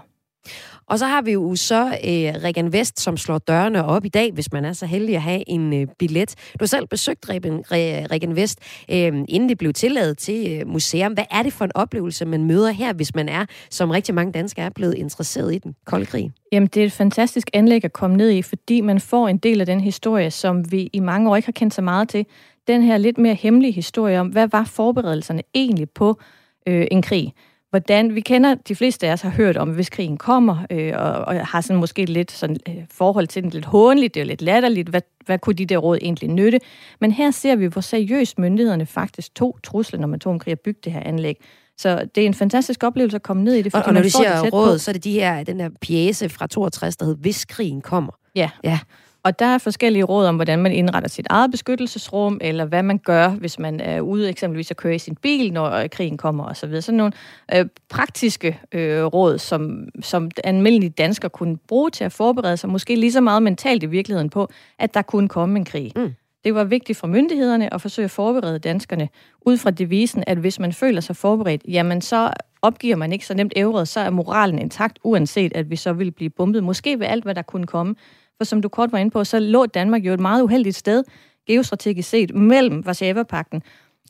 Og så har vi jo så øh, Regan Vest, som slår dørene op i dag, hvis man er så heldig at have en øh, billet. Du har selv besøgt Regan, Re, Regan Vest, øh, inden det blev tilladet til øh, museum. Hvad er det for en oplevelse, man møder her, hvis man er, som rigtig mange danskere er blevet interesseret i den kolde krig? Jamen, det er et fantastisk anlæg at komme ned i, fordi man får en del af den historie, som vi i mange år ikke har kendt så meget til. Den her lidt mere hemmelige historie om, hvad var forberedelserne egentlig på øh, en krig? Hvordan, vi kender, de fleste af os har hørt om, hvis krigen kommer, øh, og, og har sådan måske lidt sådan, øh, forhold til den lidt hånligt, det er lidt latterligt, hvad, hvad kunne de der råd egentlig nytte? Men her ser vi, hvor seriøst myndighederne faktisk tog truslen om atomkrig og bygge det her anlæg. Så det er en fantastisk oplevelse at komme ned i det, Og, og når du siger råd, på. så er det de her, den her pjæse fra 62, der hed Hvis krigen kommer. Ja. ja. Og der er forskellige råd om, hvordan man indretter sit eget beskyttelsesrum, eller hvad man gør, hvis man er ude eksempelvis at køre i sin bil, når øh, krigen kommer osv. Så videre. Sådan nogle øh, praktiske øh, råd, som, som almindelige danskere kunne bruge til at forberede sig, måske lige så meget mentalt i virkeligheden på, at der kunne komme en krig. Mm. Det var vigtigt for myndighederne at forsøge at forberede danskerne ud fra devisen, at hvis man føler sig forberedt, jamen så opgiver man ikke så nemt ævret, så er moralen intakt, uanset at vi så vil blive bumpet. Måske ved alt, hvad der kunne komme. For som du kort var inde på, så lå Danmark jo et meget uheldigt sted, geostrategisk set, mellem Varsava-pakten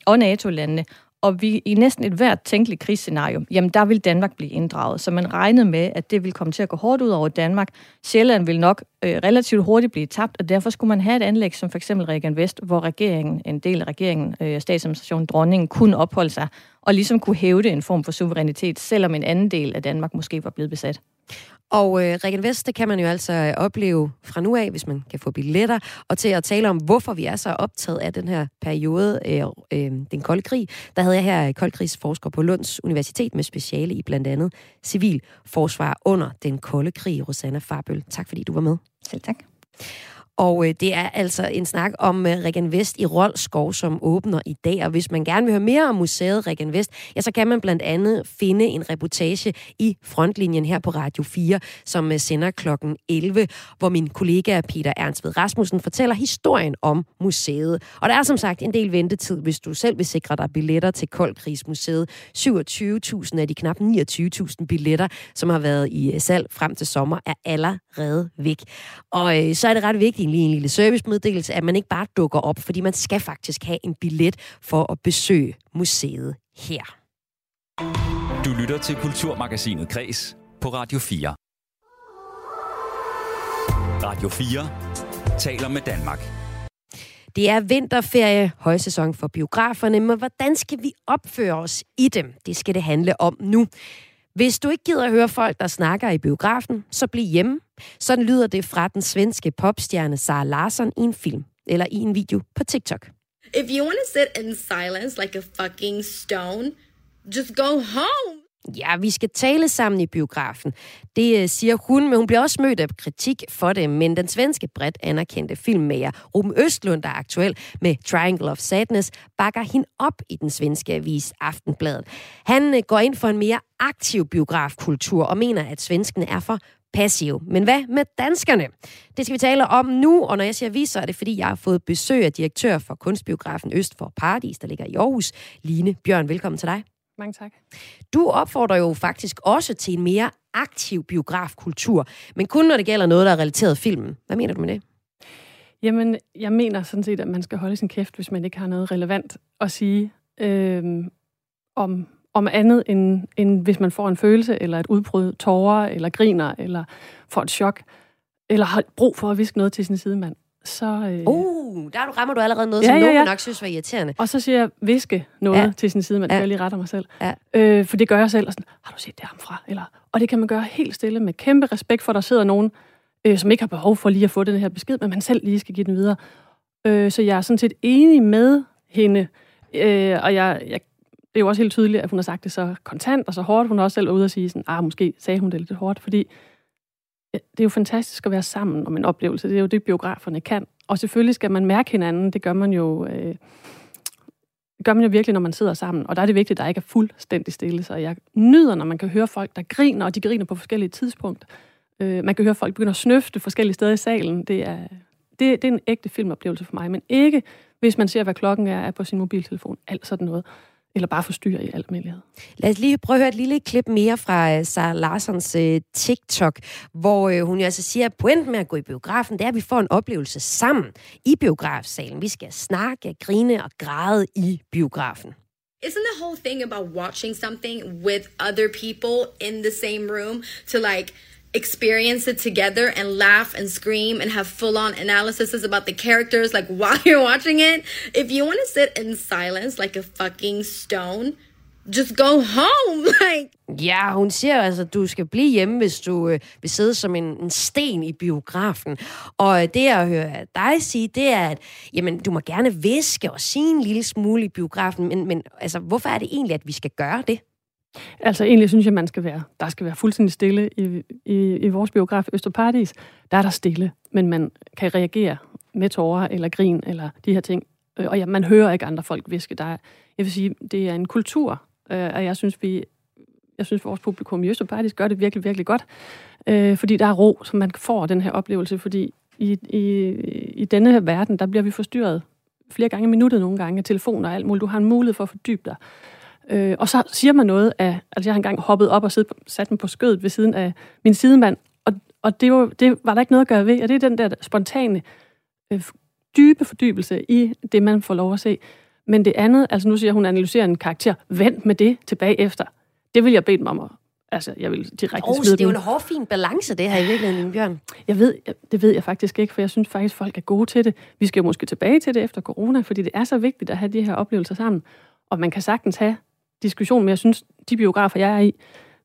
og NATO-landene. Og vi i næsten et hvert tænkeligt krigsscenario, jamen der vil Danmark blive inddraget. Så man regnede med, at det ville komme til at gå hårdt ud over Danmark. Sjælland vil nok øh, relativt hurtigt blive tabt, og derfor skulle man have et anlæg som for eksempel Regan Vest, hvor regeringen, en del af regeringen, øh, statsadministrationen, dronningen, kunne opholde sig og ligesom kunne hævde en form for suverænitet, selvom en anden del af Danmark måske var blevet besat. Og øh, Regan Vest, det kan man jo altså øh, opleve fra nu af, hvis man kan få billetter, og til at tale om, hvorfor vi er så optaget af den her periode, øh, øh, den kolde krig. Der havde jeg her øh, koldkrigsforsker på Lunds Universitet med speciale i blandt andet civil forsvar under den kolde krig. Rosanna Farbøl, tak fordi du var med. Selv tak. Og øh, det er altså en snak om øh, Regan Vest i Rolskov, som åbner i dag. Og hvis man gerne vil høre mere om museet Regan Vest, ja, så kan man blandt andet finde en reportage i frontlinjen her på Radio 4, som øh, sender klokken 11, hvor min kollega Peter Ernst ved Rasmussen fortæller historien om museet. Og der er som sagt en del ventetid, hvis du selv vil sikre dig billetter til Koldkrigsmuseet. 27.000 af de knap 29.000 billetter, som har været i øh, salg frem til sommer, er allerede væk. Og øh, så er det ret vigtigt, lige en lille servicemeddelelse, at man ikke bare dukker op, fordi man skal faktisk have en billet for at besøge museet her. Du lytter til Kulturmagasinet Kres på Radio 4. Radio 4 taler med Danmark. Det er vinterferie, højsæson for biograferne, men hvordan skal vi opføre os i dem? Det skal det handle om nu. Hvis du ikke gider at høre folk, der snakker i biografen, så bliv hjemme. Sådan lyder det fra den svenske popstjerne Sara Larsson i en film eller i en video på TikTok. If you want to sit in silence like a fucking stone, just go home. Ja, vi skal tale sammen i biografen. Det øh, siger hun, men hun bliver også mødt af kritik for det. Men den svenske bredt anerkendte filmmager Ruben Østlund, der er aktuel med Triangle of Sadness, bakker hende op i den svenske avis Aftenbladet. Han øh, går ind for en mere aktiv biografkultur og mener, at svenskene er for passiv. Men hvad med danskerne? Det skal vi tale om nu, og når jeg siger vi, så er det fordi, jeg har fået besøg af direktør for kunstbiografen Øst for Paradis, der ligger i Aarhus. Line Bjørn, velkommen til dig. Mange tak. Du opfordrer jo faktisk også til en mere aktiv biografkultur, men kun når det gælder noget, der er relateret filmen. Hvad mener du med det? Jamen, jeg mener sådan set, at man skal holde sin kæft, hvis man ikke har noget relevant at sige øh, om, om andet, end, end hvis man får en følelse, eller et udbrud, tårer, eller griner, eller får et chok, eller har brug for at viske noget til sin sidemand så... Øh... Uh, der rammer du allerede noget, ja, som ja, ja. nogen nok synes var irriterende. Og så siger jeg, viske noget ja. til sin side, man ja. jeg lige retter mig selv. Ja. Øh, for det gør jeg selv, og sådan, har du set det ham fra? Eller, og det kan man gøre helt stille, med kæmpe respekt for, at der sidder nogen, øh, som ikke har behov for lige at få den her besked, men man selv lige skal give den videre. Øh, så jeg er sådan set enig med hende, øh, og jeg, jeg det er jo også helt tydeligt, at hun har sagt det så kontant og så hårdt. Hun har også selv ude og sige sådan, ah, måske sagde hun det lidt hårdt, fordi det er jo fantastisk at være sammen om en oplevelse. Det er jo det, biograferne kan. Og selvfølgelig skal man mærke hinanden. Det gør man jo... Øh, gør man jo virkelig, når man sidder sammen. Og der er det vigtigt, at der ikke er fuldstændig stille. Så jeg nyder, når man kan høre folk, der griner, og de griner på forskellige tidspunkter. Øh, man kan høre folk begynde at snøfte forskellige steder i salen. Det er, det, det er en ægte filmoplevelse for mig. Men ikke, hvis man ser, hvad klokken er, er på sin mobiltelefon. Alt sådan noget eller bare forstyrre i almindelighed. Lad os lige prøve at høre et lille klip mere fra uh, Sarah Larsons uh, TikTok, hvor uh, hun jo altså siger, at pointen med at gå i biografen, det er, at vi får en oplevelse sammen i biografsalen. Vi skal snakke, grine og græde i biografen. Isn't the whole thing about watching something with other people in the same room to like experience it together and laugh and scream and have full on analyses about the characters like while you're watching it. If you want to sit in silence like a fucking stone, just go home. Like. Ja, hun siger altså, at du skal blive hjemme, hvis du øh, vil sidde som en, en sten i biografen. Og øh, det, jeg hører dig sige, det er, at jamen, du må gerne viske og sige en lille smule i biografen, men, men altså, hvorfor er det egentlig, at vi skal gøre det? Altså egentlig synes jeg, man skal være, der skal være fuldstændig stille. I, i, i vores biograf Østerparadis, der er der stille, men man kan reagere med tårer eller grin eller de her ting. Øh, og ja, man hører ikke andre folk viske. Der er, jeg vil sige, det er en kultur, øh, og jeg synes, vi, jeg synes, vores publikum i Østerparadis gør det virkelig, virkelig godt. Øh, fordi der er ro, så man får den her oplevelse, fordi i, i, i denne her verden, der bliver vi forstyrret flere gange i minuttet nogle gange af telefoner og alt muligt. Du har en mulighed for at fordybe dig. Øh, og så siger man noget af... Altså, jeg har engang hoppet op og siddet, sat mig på skødet ved siden af min sidemand, og, og det, var, det var der ikke noget at gøre ved. Og det er den der spontane, øh, dybe fordybelse i det, man får lov at se. Men det andet, altså nu siger hun analyserer en karakter, vent med det tilbage efter. Det vil jeg bede dem om at Altså, jeg vil direkte oh, smide det er jo en hård, fin balance, det her i virkeligheden, Bjørn. Jeg ved, det ved jeg faktisk ikke, for jeg synes faktisk, folk er gode til det. Vi skal jo måske tilbage til det efter corona, fordi det er så vigtigt at have de her oplevelser sammen. Og man kan sagtens have diskussion, men jeg synes, de biografer, jeg er i,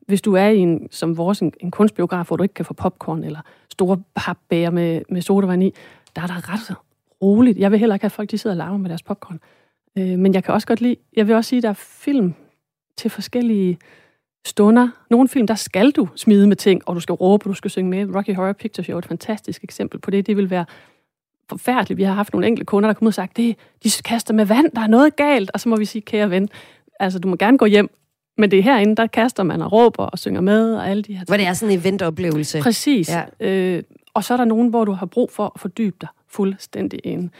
hvis du er i en, som vores, en, en kunstbiograf, hvor du ikke kan få popcorn eller store papbæger med, med sodavand i, der er der ret roligt. Jeg vil heller ikke have folk, de sidder og larmer med deres popcorn. Øh, men jeg kan også godt lide, jeg vil også sige, der er film til forskellige stunder. Nogle film, der skal du smide med ting, og du skal råbe, og du skal synge med. Rocky Horror Picture Show er et fantastisk eksempel på det. Det vil være forfærdeligt. Vi har haft nogle enkelte kunder, der kom ud og sagt, det, de kaster med vand, der er noget galt. Og så må vi sige, kære ven, Altså, du må gerne gå hjem, men det er herinde, der kaster man og råber og synger med og alle de her ting. Hvor det er sådan en eventoplevelse. Præcis. Ja. Øh, og så er der nogen, hvor du har brug for at fordybe dig fuldstændig en,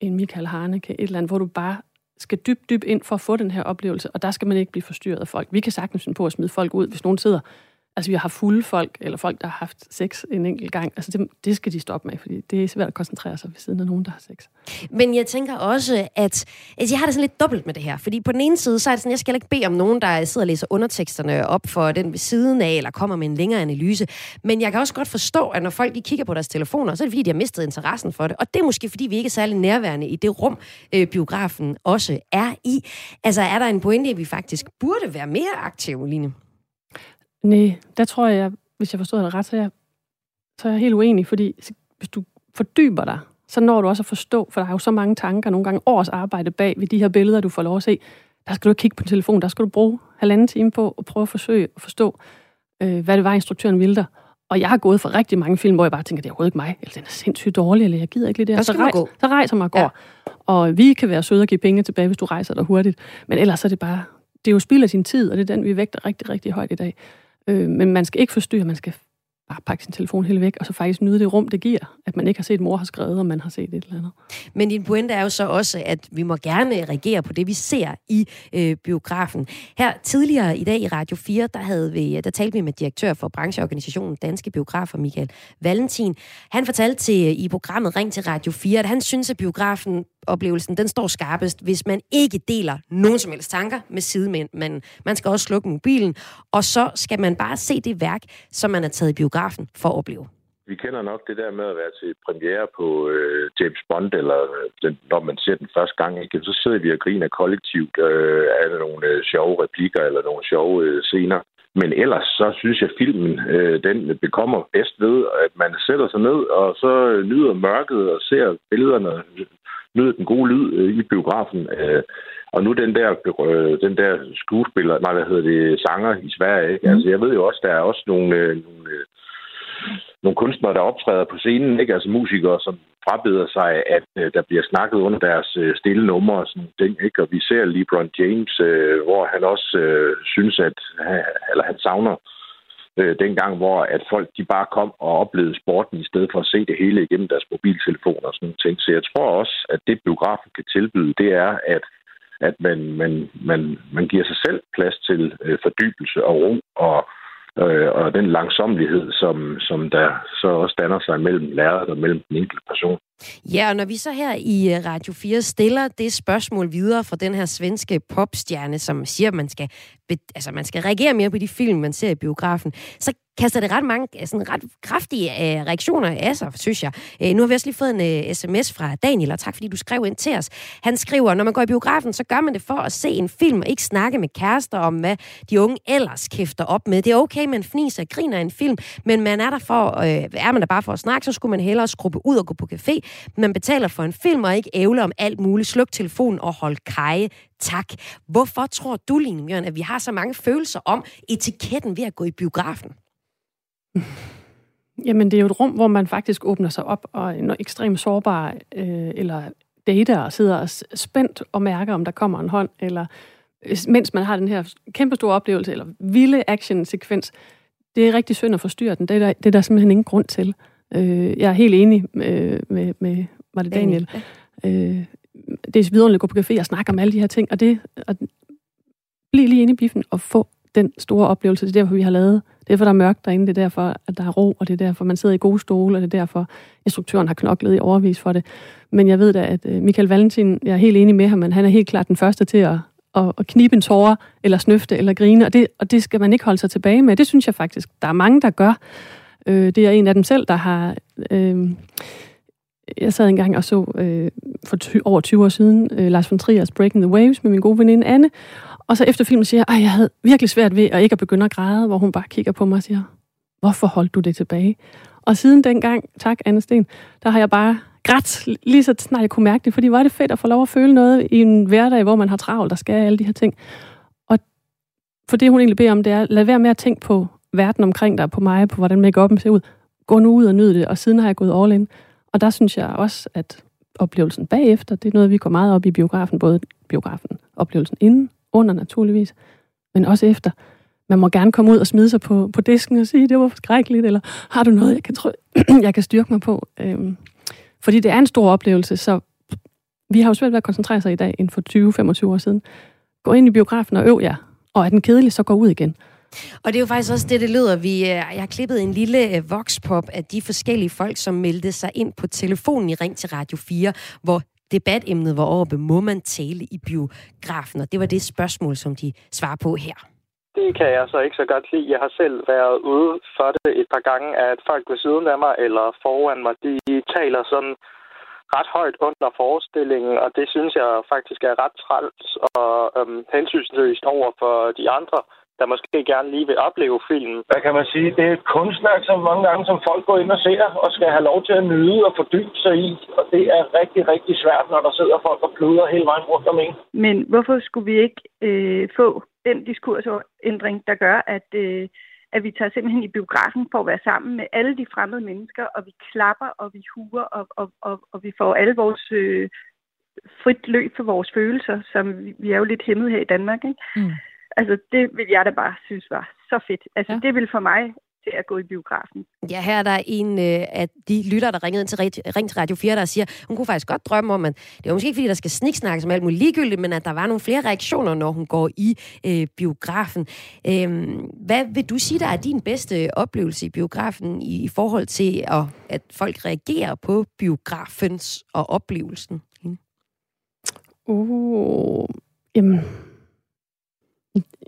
en Michael Harneke, et eller andet, hvor du bare skal dybt, dybt ind for at få den her oplevelse, og der skal man ikke blive forstyrret af folk. Vi kan sagtens finde på at smide folk ud, hvis nogen sidder Altså, vi har fulde folk, eller folk, der har haft sex en enkelt gang. Altså, det, det skal de stoppe med, fordi det er svært at koncentrere sig ved siden af nogen, der har sex. Men jeg tænker også, at altså, jeg har det sådan lidt dobbelt med det her. Fordi på den ene side, så er det sådan, jeg skal ikke bede om nogen, der sidder og læser underteksterne op for den ved siden af, eller kommer med en længere analyse. Men jeg kan også godt forstå, at når folk de kigger på deres telefoner, så er det fordi, de har mistet interessen for det. Og det er måske, fordi vi ikke er særlig nærværende i det rum, øh, biografen også er i. Altså, er der en pointe, at vi faktisk burde være mere aktive, Line? Nej, der tror jeg, hvis jeg forstod det ret, så er jeg, så er jeg helt uenig, fordi hvis du fordyber dig, så når du også at forstå, for der er jo så mange tanker, nogle gange års arbejde bag ved de her billeder, du får lov at se. Der skal du kigge på telefon, der skal du bruge halvanden time på at prøve at forsøge at forstå, øh, hvad det var, instruktøren ville dig. Og jeg har gået for rigtig mange film, hvor jeg bare tænker, det er overhovedet ikke mig, eller den er sindssygt dårlig, eller jeg gider ikke lige det her. Så, rejs, så rejser mig og går. Ja. Og vi kan være søde og give penge tilbage, hvis du rejser dig hurtigt. Men ellers er det bare, det er jo spild af sin tid, og det er den, vi vægter rigtig, rigtig højt i dag. Øh, men man skal ikke forstyrre, man skal bare pakke sin telefon helt væk, og så faktisk nyde det rum, det giver, at man ikke har set, mor har skrevet, og man har set et eller andet. Men din pointe er jo så også, at vi må gerne reagere på det, vi ser i øh, biografen. Her tidligere i dag i Radio 4, der, havde vi, øh, der talte vi med direktør for brancheorganisationen Danske Biografer, Michael Valentin. Han fortalte til, øh, i programmet Ring til Radio 4, at han synes, at biografen oplevelsen, den står skarpest, hvis man ikke deler nogen som helst tanker med sidemænd. Men man skal også slukke mobilen, og så skal man bare se det værk, som man har taget i biografen for at opleve. Vi kender nok det der med at være til premiere på øh, James Bond, eller øh, den, når man ser den første gang, ikke? så sidder vi og griner kollektivt øh, af nogle øh, sjove replikker eller nogle sjove øh, scener. Men ellers så synes jeg, at filmen øh, den bekommer bedst ved, at man sætter sig ned og så øh, nyder mørket og ser billederne nyde den gode lyd øh, i biografen. Øh, og nu den der, øh, den der skuespiller, nej, hvad hedder det, sanger i Sverige, ikke? Mm. Altså, jeg ved jo også, der er også nogle, øh, nogle, øh, nogle kunstnere, der optræder på scenen, ikke? Altså musikere, som frabeder sig, at øh, der bliver snakket under deres øh, stille numre og sådan ting, ikke? Og vi ser LeBron James, øh, hvor han også øh, synes, at eller han savner øh, øh, dengang, hvor at folk de bare kom og oplevede sporten, i stedet for at se det hele igennem deres mobiltelefoner og sådan nogle ting. Så jeg tror også, at det biografen kan tilbyde, det er, at at man, man, man, man giver sig selv plads til øh, fordybelse og ro og øh, og den langsomlighed, som, som der så også danner sig mellem lærere og mellem den enkelte person. Ja, og når vi så her i øh, Radio 4 stiller det spørgsmål videre fra den her svenske popstjerne, som siger, at man skal, altså, man skal reagere mere på de film, man ser i biografen, så kaster det ret mange øh, sådan ret kraftige uh, reaktioner af sig, synes jeg. Uh, nu har vi også lige fået en uh, sms fra Daniel, og tak fordi du skrev ind til os. Han skriver, når man går i biografen, så gør man det for at se en film, og ikke snakke med kærester om, hvad de unge ellers kæfter op med. Det er okay, man fniser og griner en film, men man er der for, uh, er man der bare for at snakke, så skulle man hellere skrubbe ud og gå på café. Man betaler for en film, og ikke ævle om alt muligt. Sluk telefonen og hold kaje. Tak. Hvorfor tror du, Line Mjørn, at vi har så mange følelser om etiketten ved at gå i biografen? Jamen, det er jo et rum, hvor man faktisk åbner sig op og er ekstremt sårbar, øh, eller data og sidder og spændt og mærker, om der kommer en hånd, eller øh, mens man har den her kæmpe store oplevelse, eller vilde action-sekvens. Det er rigtig synd at forstyrre den. Det er der, det er der simpelthen ingen grund til. Øh, jeg er helt enig med, med, med var det Daniel? Daniel. Øh, det er vidunderligt at gå på café og snakke om alle de her ting, og det at blive lige inde i biffen og få den store oplevelse. Det er derfor, vi har lavet. Det er derfor, der er mørkt derinde. Det er derfor, at der er ro, og det er derfor, man sidder i gode stole, og det er derfor, instruktøren har knoklet i overvis for det. Men jeg ved da, at øh, Michael Valentin, jeg er helt enig med ham, men han er helt klart den første til at, at, at knibe en tårer, eller snøfte, eller grine, og det, og det skal man ikke holde sig tilbage med. Det synes jeg faktisk, der er mange, der gør. Øh, det er en af dem selv, der har... Øh, jeg sad engang og så øh, for ty- over 20 år siden øh, Lars von Trier's Breaking the Waves med min gode veninde Anne, og så efter filmen siger jeg, at jeg havde virkelig svært ved at ikke at begynde at græde, hvor hun bare kigger på mig og siger, hvorfor holdt du det tilbage? Og siden dengang, tak Anne Sten, der har jeg bare grædt lige så snart jeg kunne mærke det, fordi var det fedt at få lov at føle noget i en hverdag, hvor man har travlt, der skal alle de her ting. Og for det, hun egentlig beder om, det er, lad være med at tænke på verden omkring dig, på mig, på hvordan make-up'en ser ud. Gå nu ud og nyd det, og siden har jeg gået all in. Og der synes jeg også, at oplevelsen bagefter, det er noget, vi går meget op i biografen, både biografen, oplevelsen inden, under naturligvis, men også efter. Man må gerne komme ud og smide sig på, på disken og sige, det var forskrækkeligt, eller har du noget, jeg kan, tro, jeg kan styrke mig på? Øhm, fordi det er en stor oplevelse, så vi har jo svært ved at koncentrere sig i dag, inden for 20-25 år siden. Gå ind i biografen og øv jer, og er den kedelig, så gå ud igen. Og det er jo faktisk også det, det lyder. Vi, øh, jeg har klippet en lille øh, voxpop af de forskellige folk, som meldte sig ind på telefonen i Ring til Radio 4, hvor debatemnet var oppe, må man tale i biografen? Og det var det spørgsmål, som de svarer på her. Det kan jeg så ikke så godt lide. Jeg har selv været ude for det et par gange, at folk ved siden af mig eller foran mig, de taler sådan ret højt under forestillingen, og det synes jeg faktisk er ret træls og øhm, hensynsløst over for de andre, der måske gerne lige vil opleve filmen. Hvad kan man sige? Det er et kunstværk, som mange gange som folk går ind og ser, og skal have lov til at nyde og fordybe sig i. Og det er rigtig, rigtig svært, når der sidder folk og pløder hele vejen rundt om en. Men hvorfor skulle vi ikke øh, få den diskursændring, der gør, at, øh, at vi tager simpelthen i biografen for at være sammen med alle de fremmede mennesker, og vi klapper, og vi huer, og, og, og, og vi får alle vores øh, frit løb for vores følelser, som vi, vi er jo lidt hæmmet her i Danmark, ikke? Mm. Altså, det vil jeg da bare synes var så fedt. Altså, ja. det vil for mig til at gå i biografen. Ja, her er der en øh, af de lytter, der ringede ind til, Ring til Radio 4, der siger, hun kunne faktisk godt drømme om, at det var måske ikke, fordi der skal sniksnakkes om alt muligt ligegyldigt, men at der var nogle flere reaktioner, når hun går i øh, biografen. Øh, hvad vil du sige, der er din bedste oplevelse i biografen i, i forhold til, at, at folk reagerer på biografens og oplevelsen? Uh, jamen,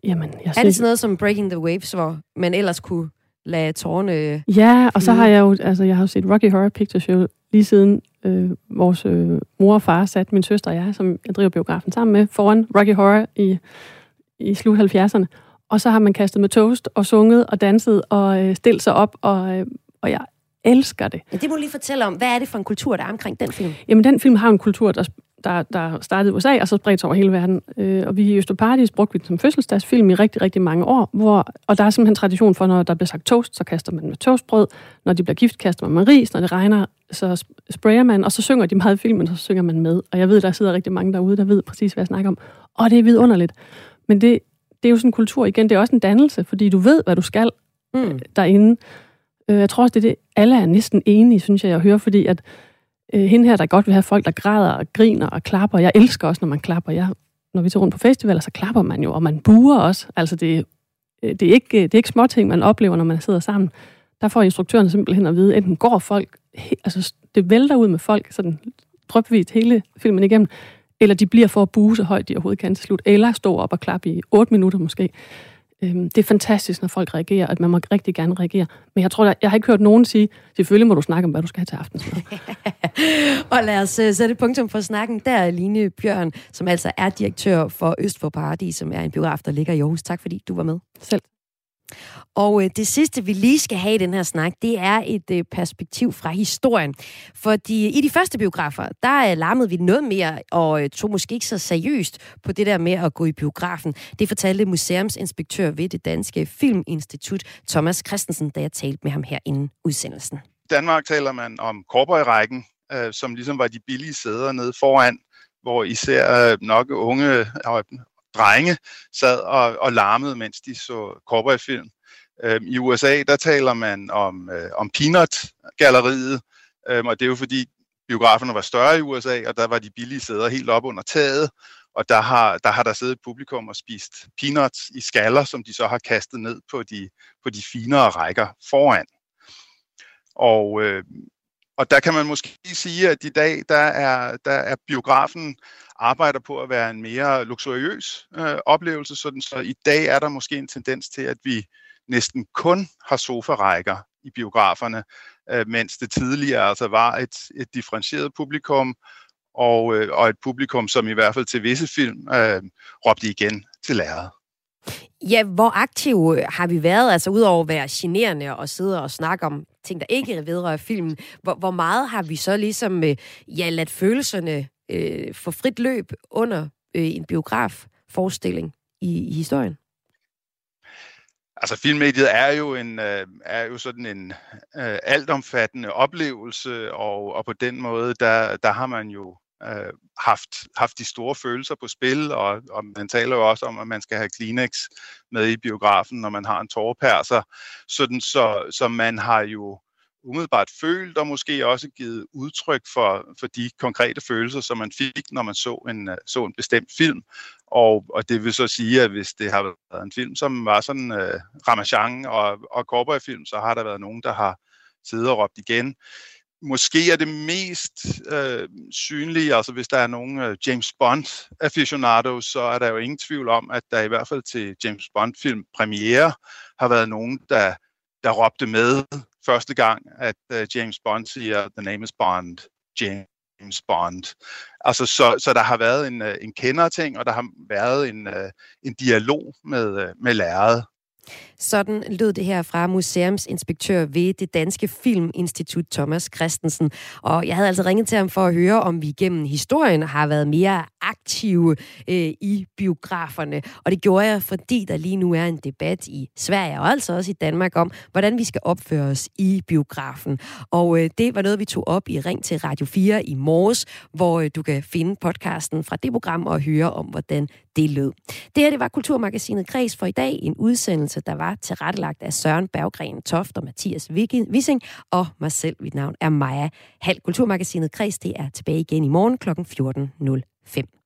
Jamen, jeg er det sådan noget som Breaking the Waves, hvor man ellers kunne lade tårne... Ja, og så har jeg jo, altså jeg har jo set Rocky Horror Picture Show lige siden øh, vores øh, mor og far satte min søster og jeg, som jeg driver biografen sammen med, foran Rocky Horror i, i slut 70'erne. Og så har man kastet med toast og sunget og danset og øh, stillet sig op, og, øh, og jeg elsker det. Men det må du lige fortælle om. Hvad er det for en kultur, der er omkring den film? Jamen, den film har en kultur, der, der, der startede i USA, og så spredte sig over hele verden. Øh, og vi i Østoparadis brugte vi den som fødselsdagsfilm i rigtig, rigtig mange år, hvor, og der er simpelthen tradition for, når der bliver sagt toast, så kaster man med toastbrød. Når de bliver gift, kaster man med ris. Når det regner, så sprayer man, og så synger de meget i filmen, og så synger man med. Og jeg ved, der sidder rigtig mange derude, der ved præcis, hvad jeg snakker om. Og det er vidunderligt. Men det, det er jo sådan en kultur igen, det er også en dannelse, fordi du ved, hvad du skal mm. derinde. Øh, jeg tror også, det er det, alle er næsten enige, synes jeg, jeg hører, fordi at øh, hende her, der godt vil have folk, der græder og griner og klapper. Jeg elsker også, når man klapper. Jeg, når vi tager rundt på festivaler, så klapper man jo, og man buer også. Altså, det, øh, det, er ikke, det er ikke småting, man oplever, når man sidder sammen. Der får instruktøren simpelthen at vide, enten går folk, altså det vælter ud med folk, sådan drøbvist hele filmen igennem, eller de bliver for at bue så højt, de overhovedet kan til slut, eller stå op og klappe i 8 minutter måske. Øhm, det er fantastisk, når folk reagerer, at man må rigtig gerne reagere. Men jeg tror, jeg har ikke hørt nogen sige, selvfølgelig må du snakke om, hvad du skal have til aftensmad. og lad os uh, sætte punktum for snakken. Der er Line Bjørn, som altså er direktør for Øst for Paradis, som er en biograf, der ligger i Aarhus. Tak fordi du var med. Selv. Og øh, det sidste, vi lige skal have i den her snak, det er et øh, perspektiv fra historien. Fordi øh, i de første biografer, der øh, larmede vi noget mere og øh, tog måske ikke så seriøst på det der med at gå i biografen. Det fortalte museumsinspektør ved det Danske Filminstitut, Thomas Christensen, da jeg talte med ham her inden udsendelsen. I Danmark taler man om Cowboy-rækken, øh, som ligesom var de billige sæder nede foran, hvor især øh, nok unge øh, drenge sad og, og larmede, mens de så cowboyfilm. Øhm, I USA, der taler man om, øh, om Peanut-galleriet, øhm, og det er jo fordi biograferne var større i USA, og der var de billige sæder helt op under taget, og der har, der har der siddet publikum og spist peanuts i skaller, som de så har kastet ned på de, på de finere rækker foran. Og, øh, og der kan man måske sige, at i dag der er, der er biografen arbejder på at være en mere luksuriøs øh, oplevelse, sådan så i dag er der måske en tendens til, at vi næsten kun har sofarækker i biograferne, øh, mens det tidligere altså var et, et differentieret publikum, og, øh, og et publikum, som i hvert fald til visse film øh, råbte igen til lærret. Ja, hvor aktive øh, har vi været, altså udover at være generende og sidde og snakke om ting, der ikke vedrører filmen, hvor, hvor meget har vi så ligesom øh, ja, ladt følelserne øh, for frit løb under øh, en biografforestilling i, i historien? Altså filmmediet er jo en øh, er jo sådan en øh, altomfattende oplevelse og og på den måde der der har man jo øh, haft haft de store følelser på spil og og man taler jo også om at man skal have Kleenex med i biografen når man har en tårepærser sådan så så man har jo umiddelbart følt, og måske også givet udtryk for, for de konkrete følelser, som man fik, når man så en, øh, så en bestemt film. Og, og det vil så sige, at hvis det har været en film, som var sådan øh, Ramachan og, og cowboyfilm, så har der været nogen, der har siddet og råbt igen måske er det mest øh, synlige, altså hvis der er nogen øh, James Bond aficionados, så er der jo ingen tvivl om, at der i hvert fald til James Bond film premiere har været nogen, der, der råbte med første gang, at øh, James Bond siger, the name is Bond, James Bond. Altså, så, så der har været en, øh, en en kenderting, og der har været en, øh, en dialog med, øh, med lærret. Sådan lød det her fra museumsinspektør ved det Danske Filminstitut, Thomas Christensen. Og jeg havde altså ringet til ham for at høre, om vi gennem historien har været mere aktive øh, i biograferne. Og det gjorde jeg, fordi der lige nu er en debat i Sverige og altså også i Danmark om, hvordan vi skal opføre os i biografen. Og øh, det var noget, vi tog op i Ring til Radio 4 i morges, hvor øh, du kan finde podcasten fra det program og høre om, hvordan det lød. Det her det var Kulturmagasinet Kreds for i dag. En udsendelse, der var tilrettelagt af Søren Berggren Toft og Mathias Wissing og mig selv. Mit navn er Maja Hal. Kulturmagasinet Kreds det er tilbage igen i morgen kl. 14.05.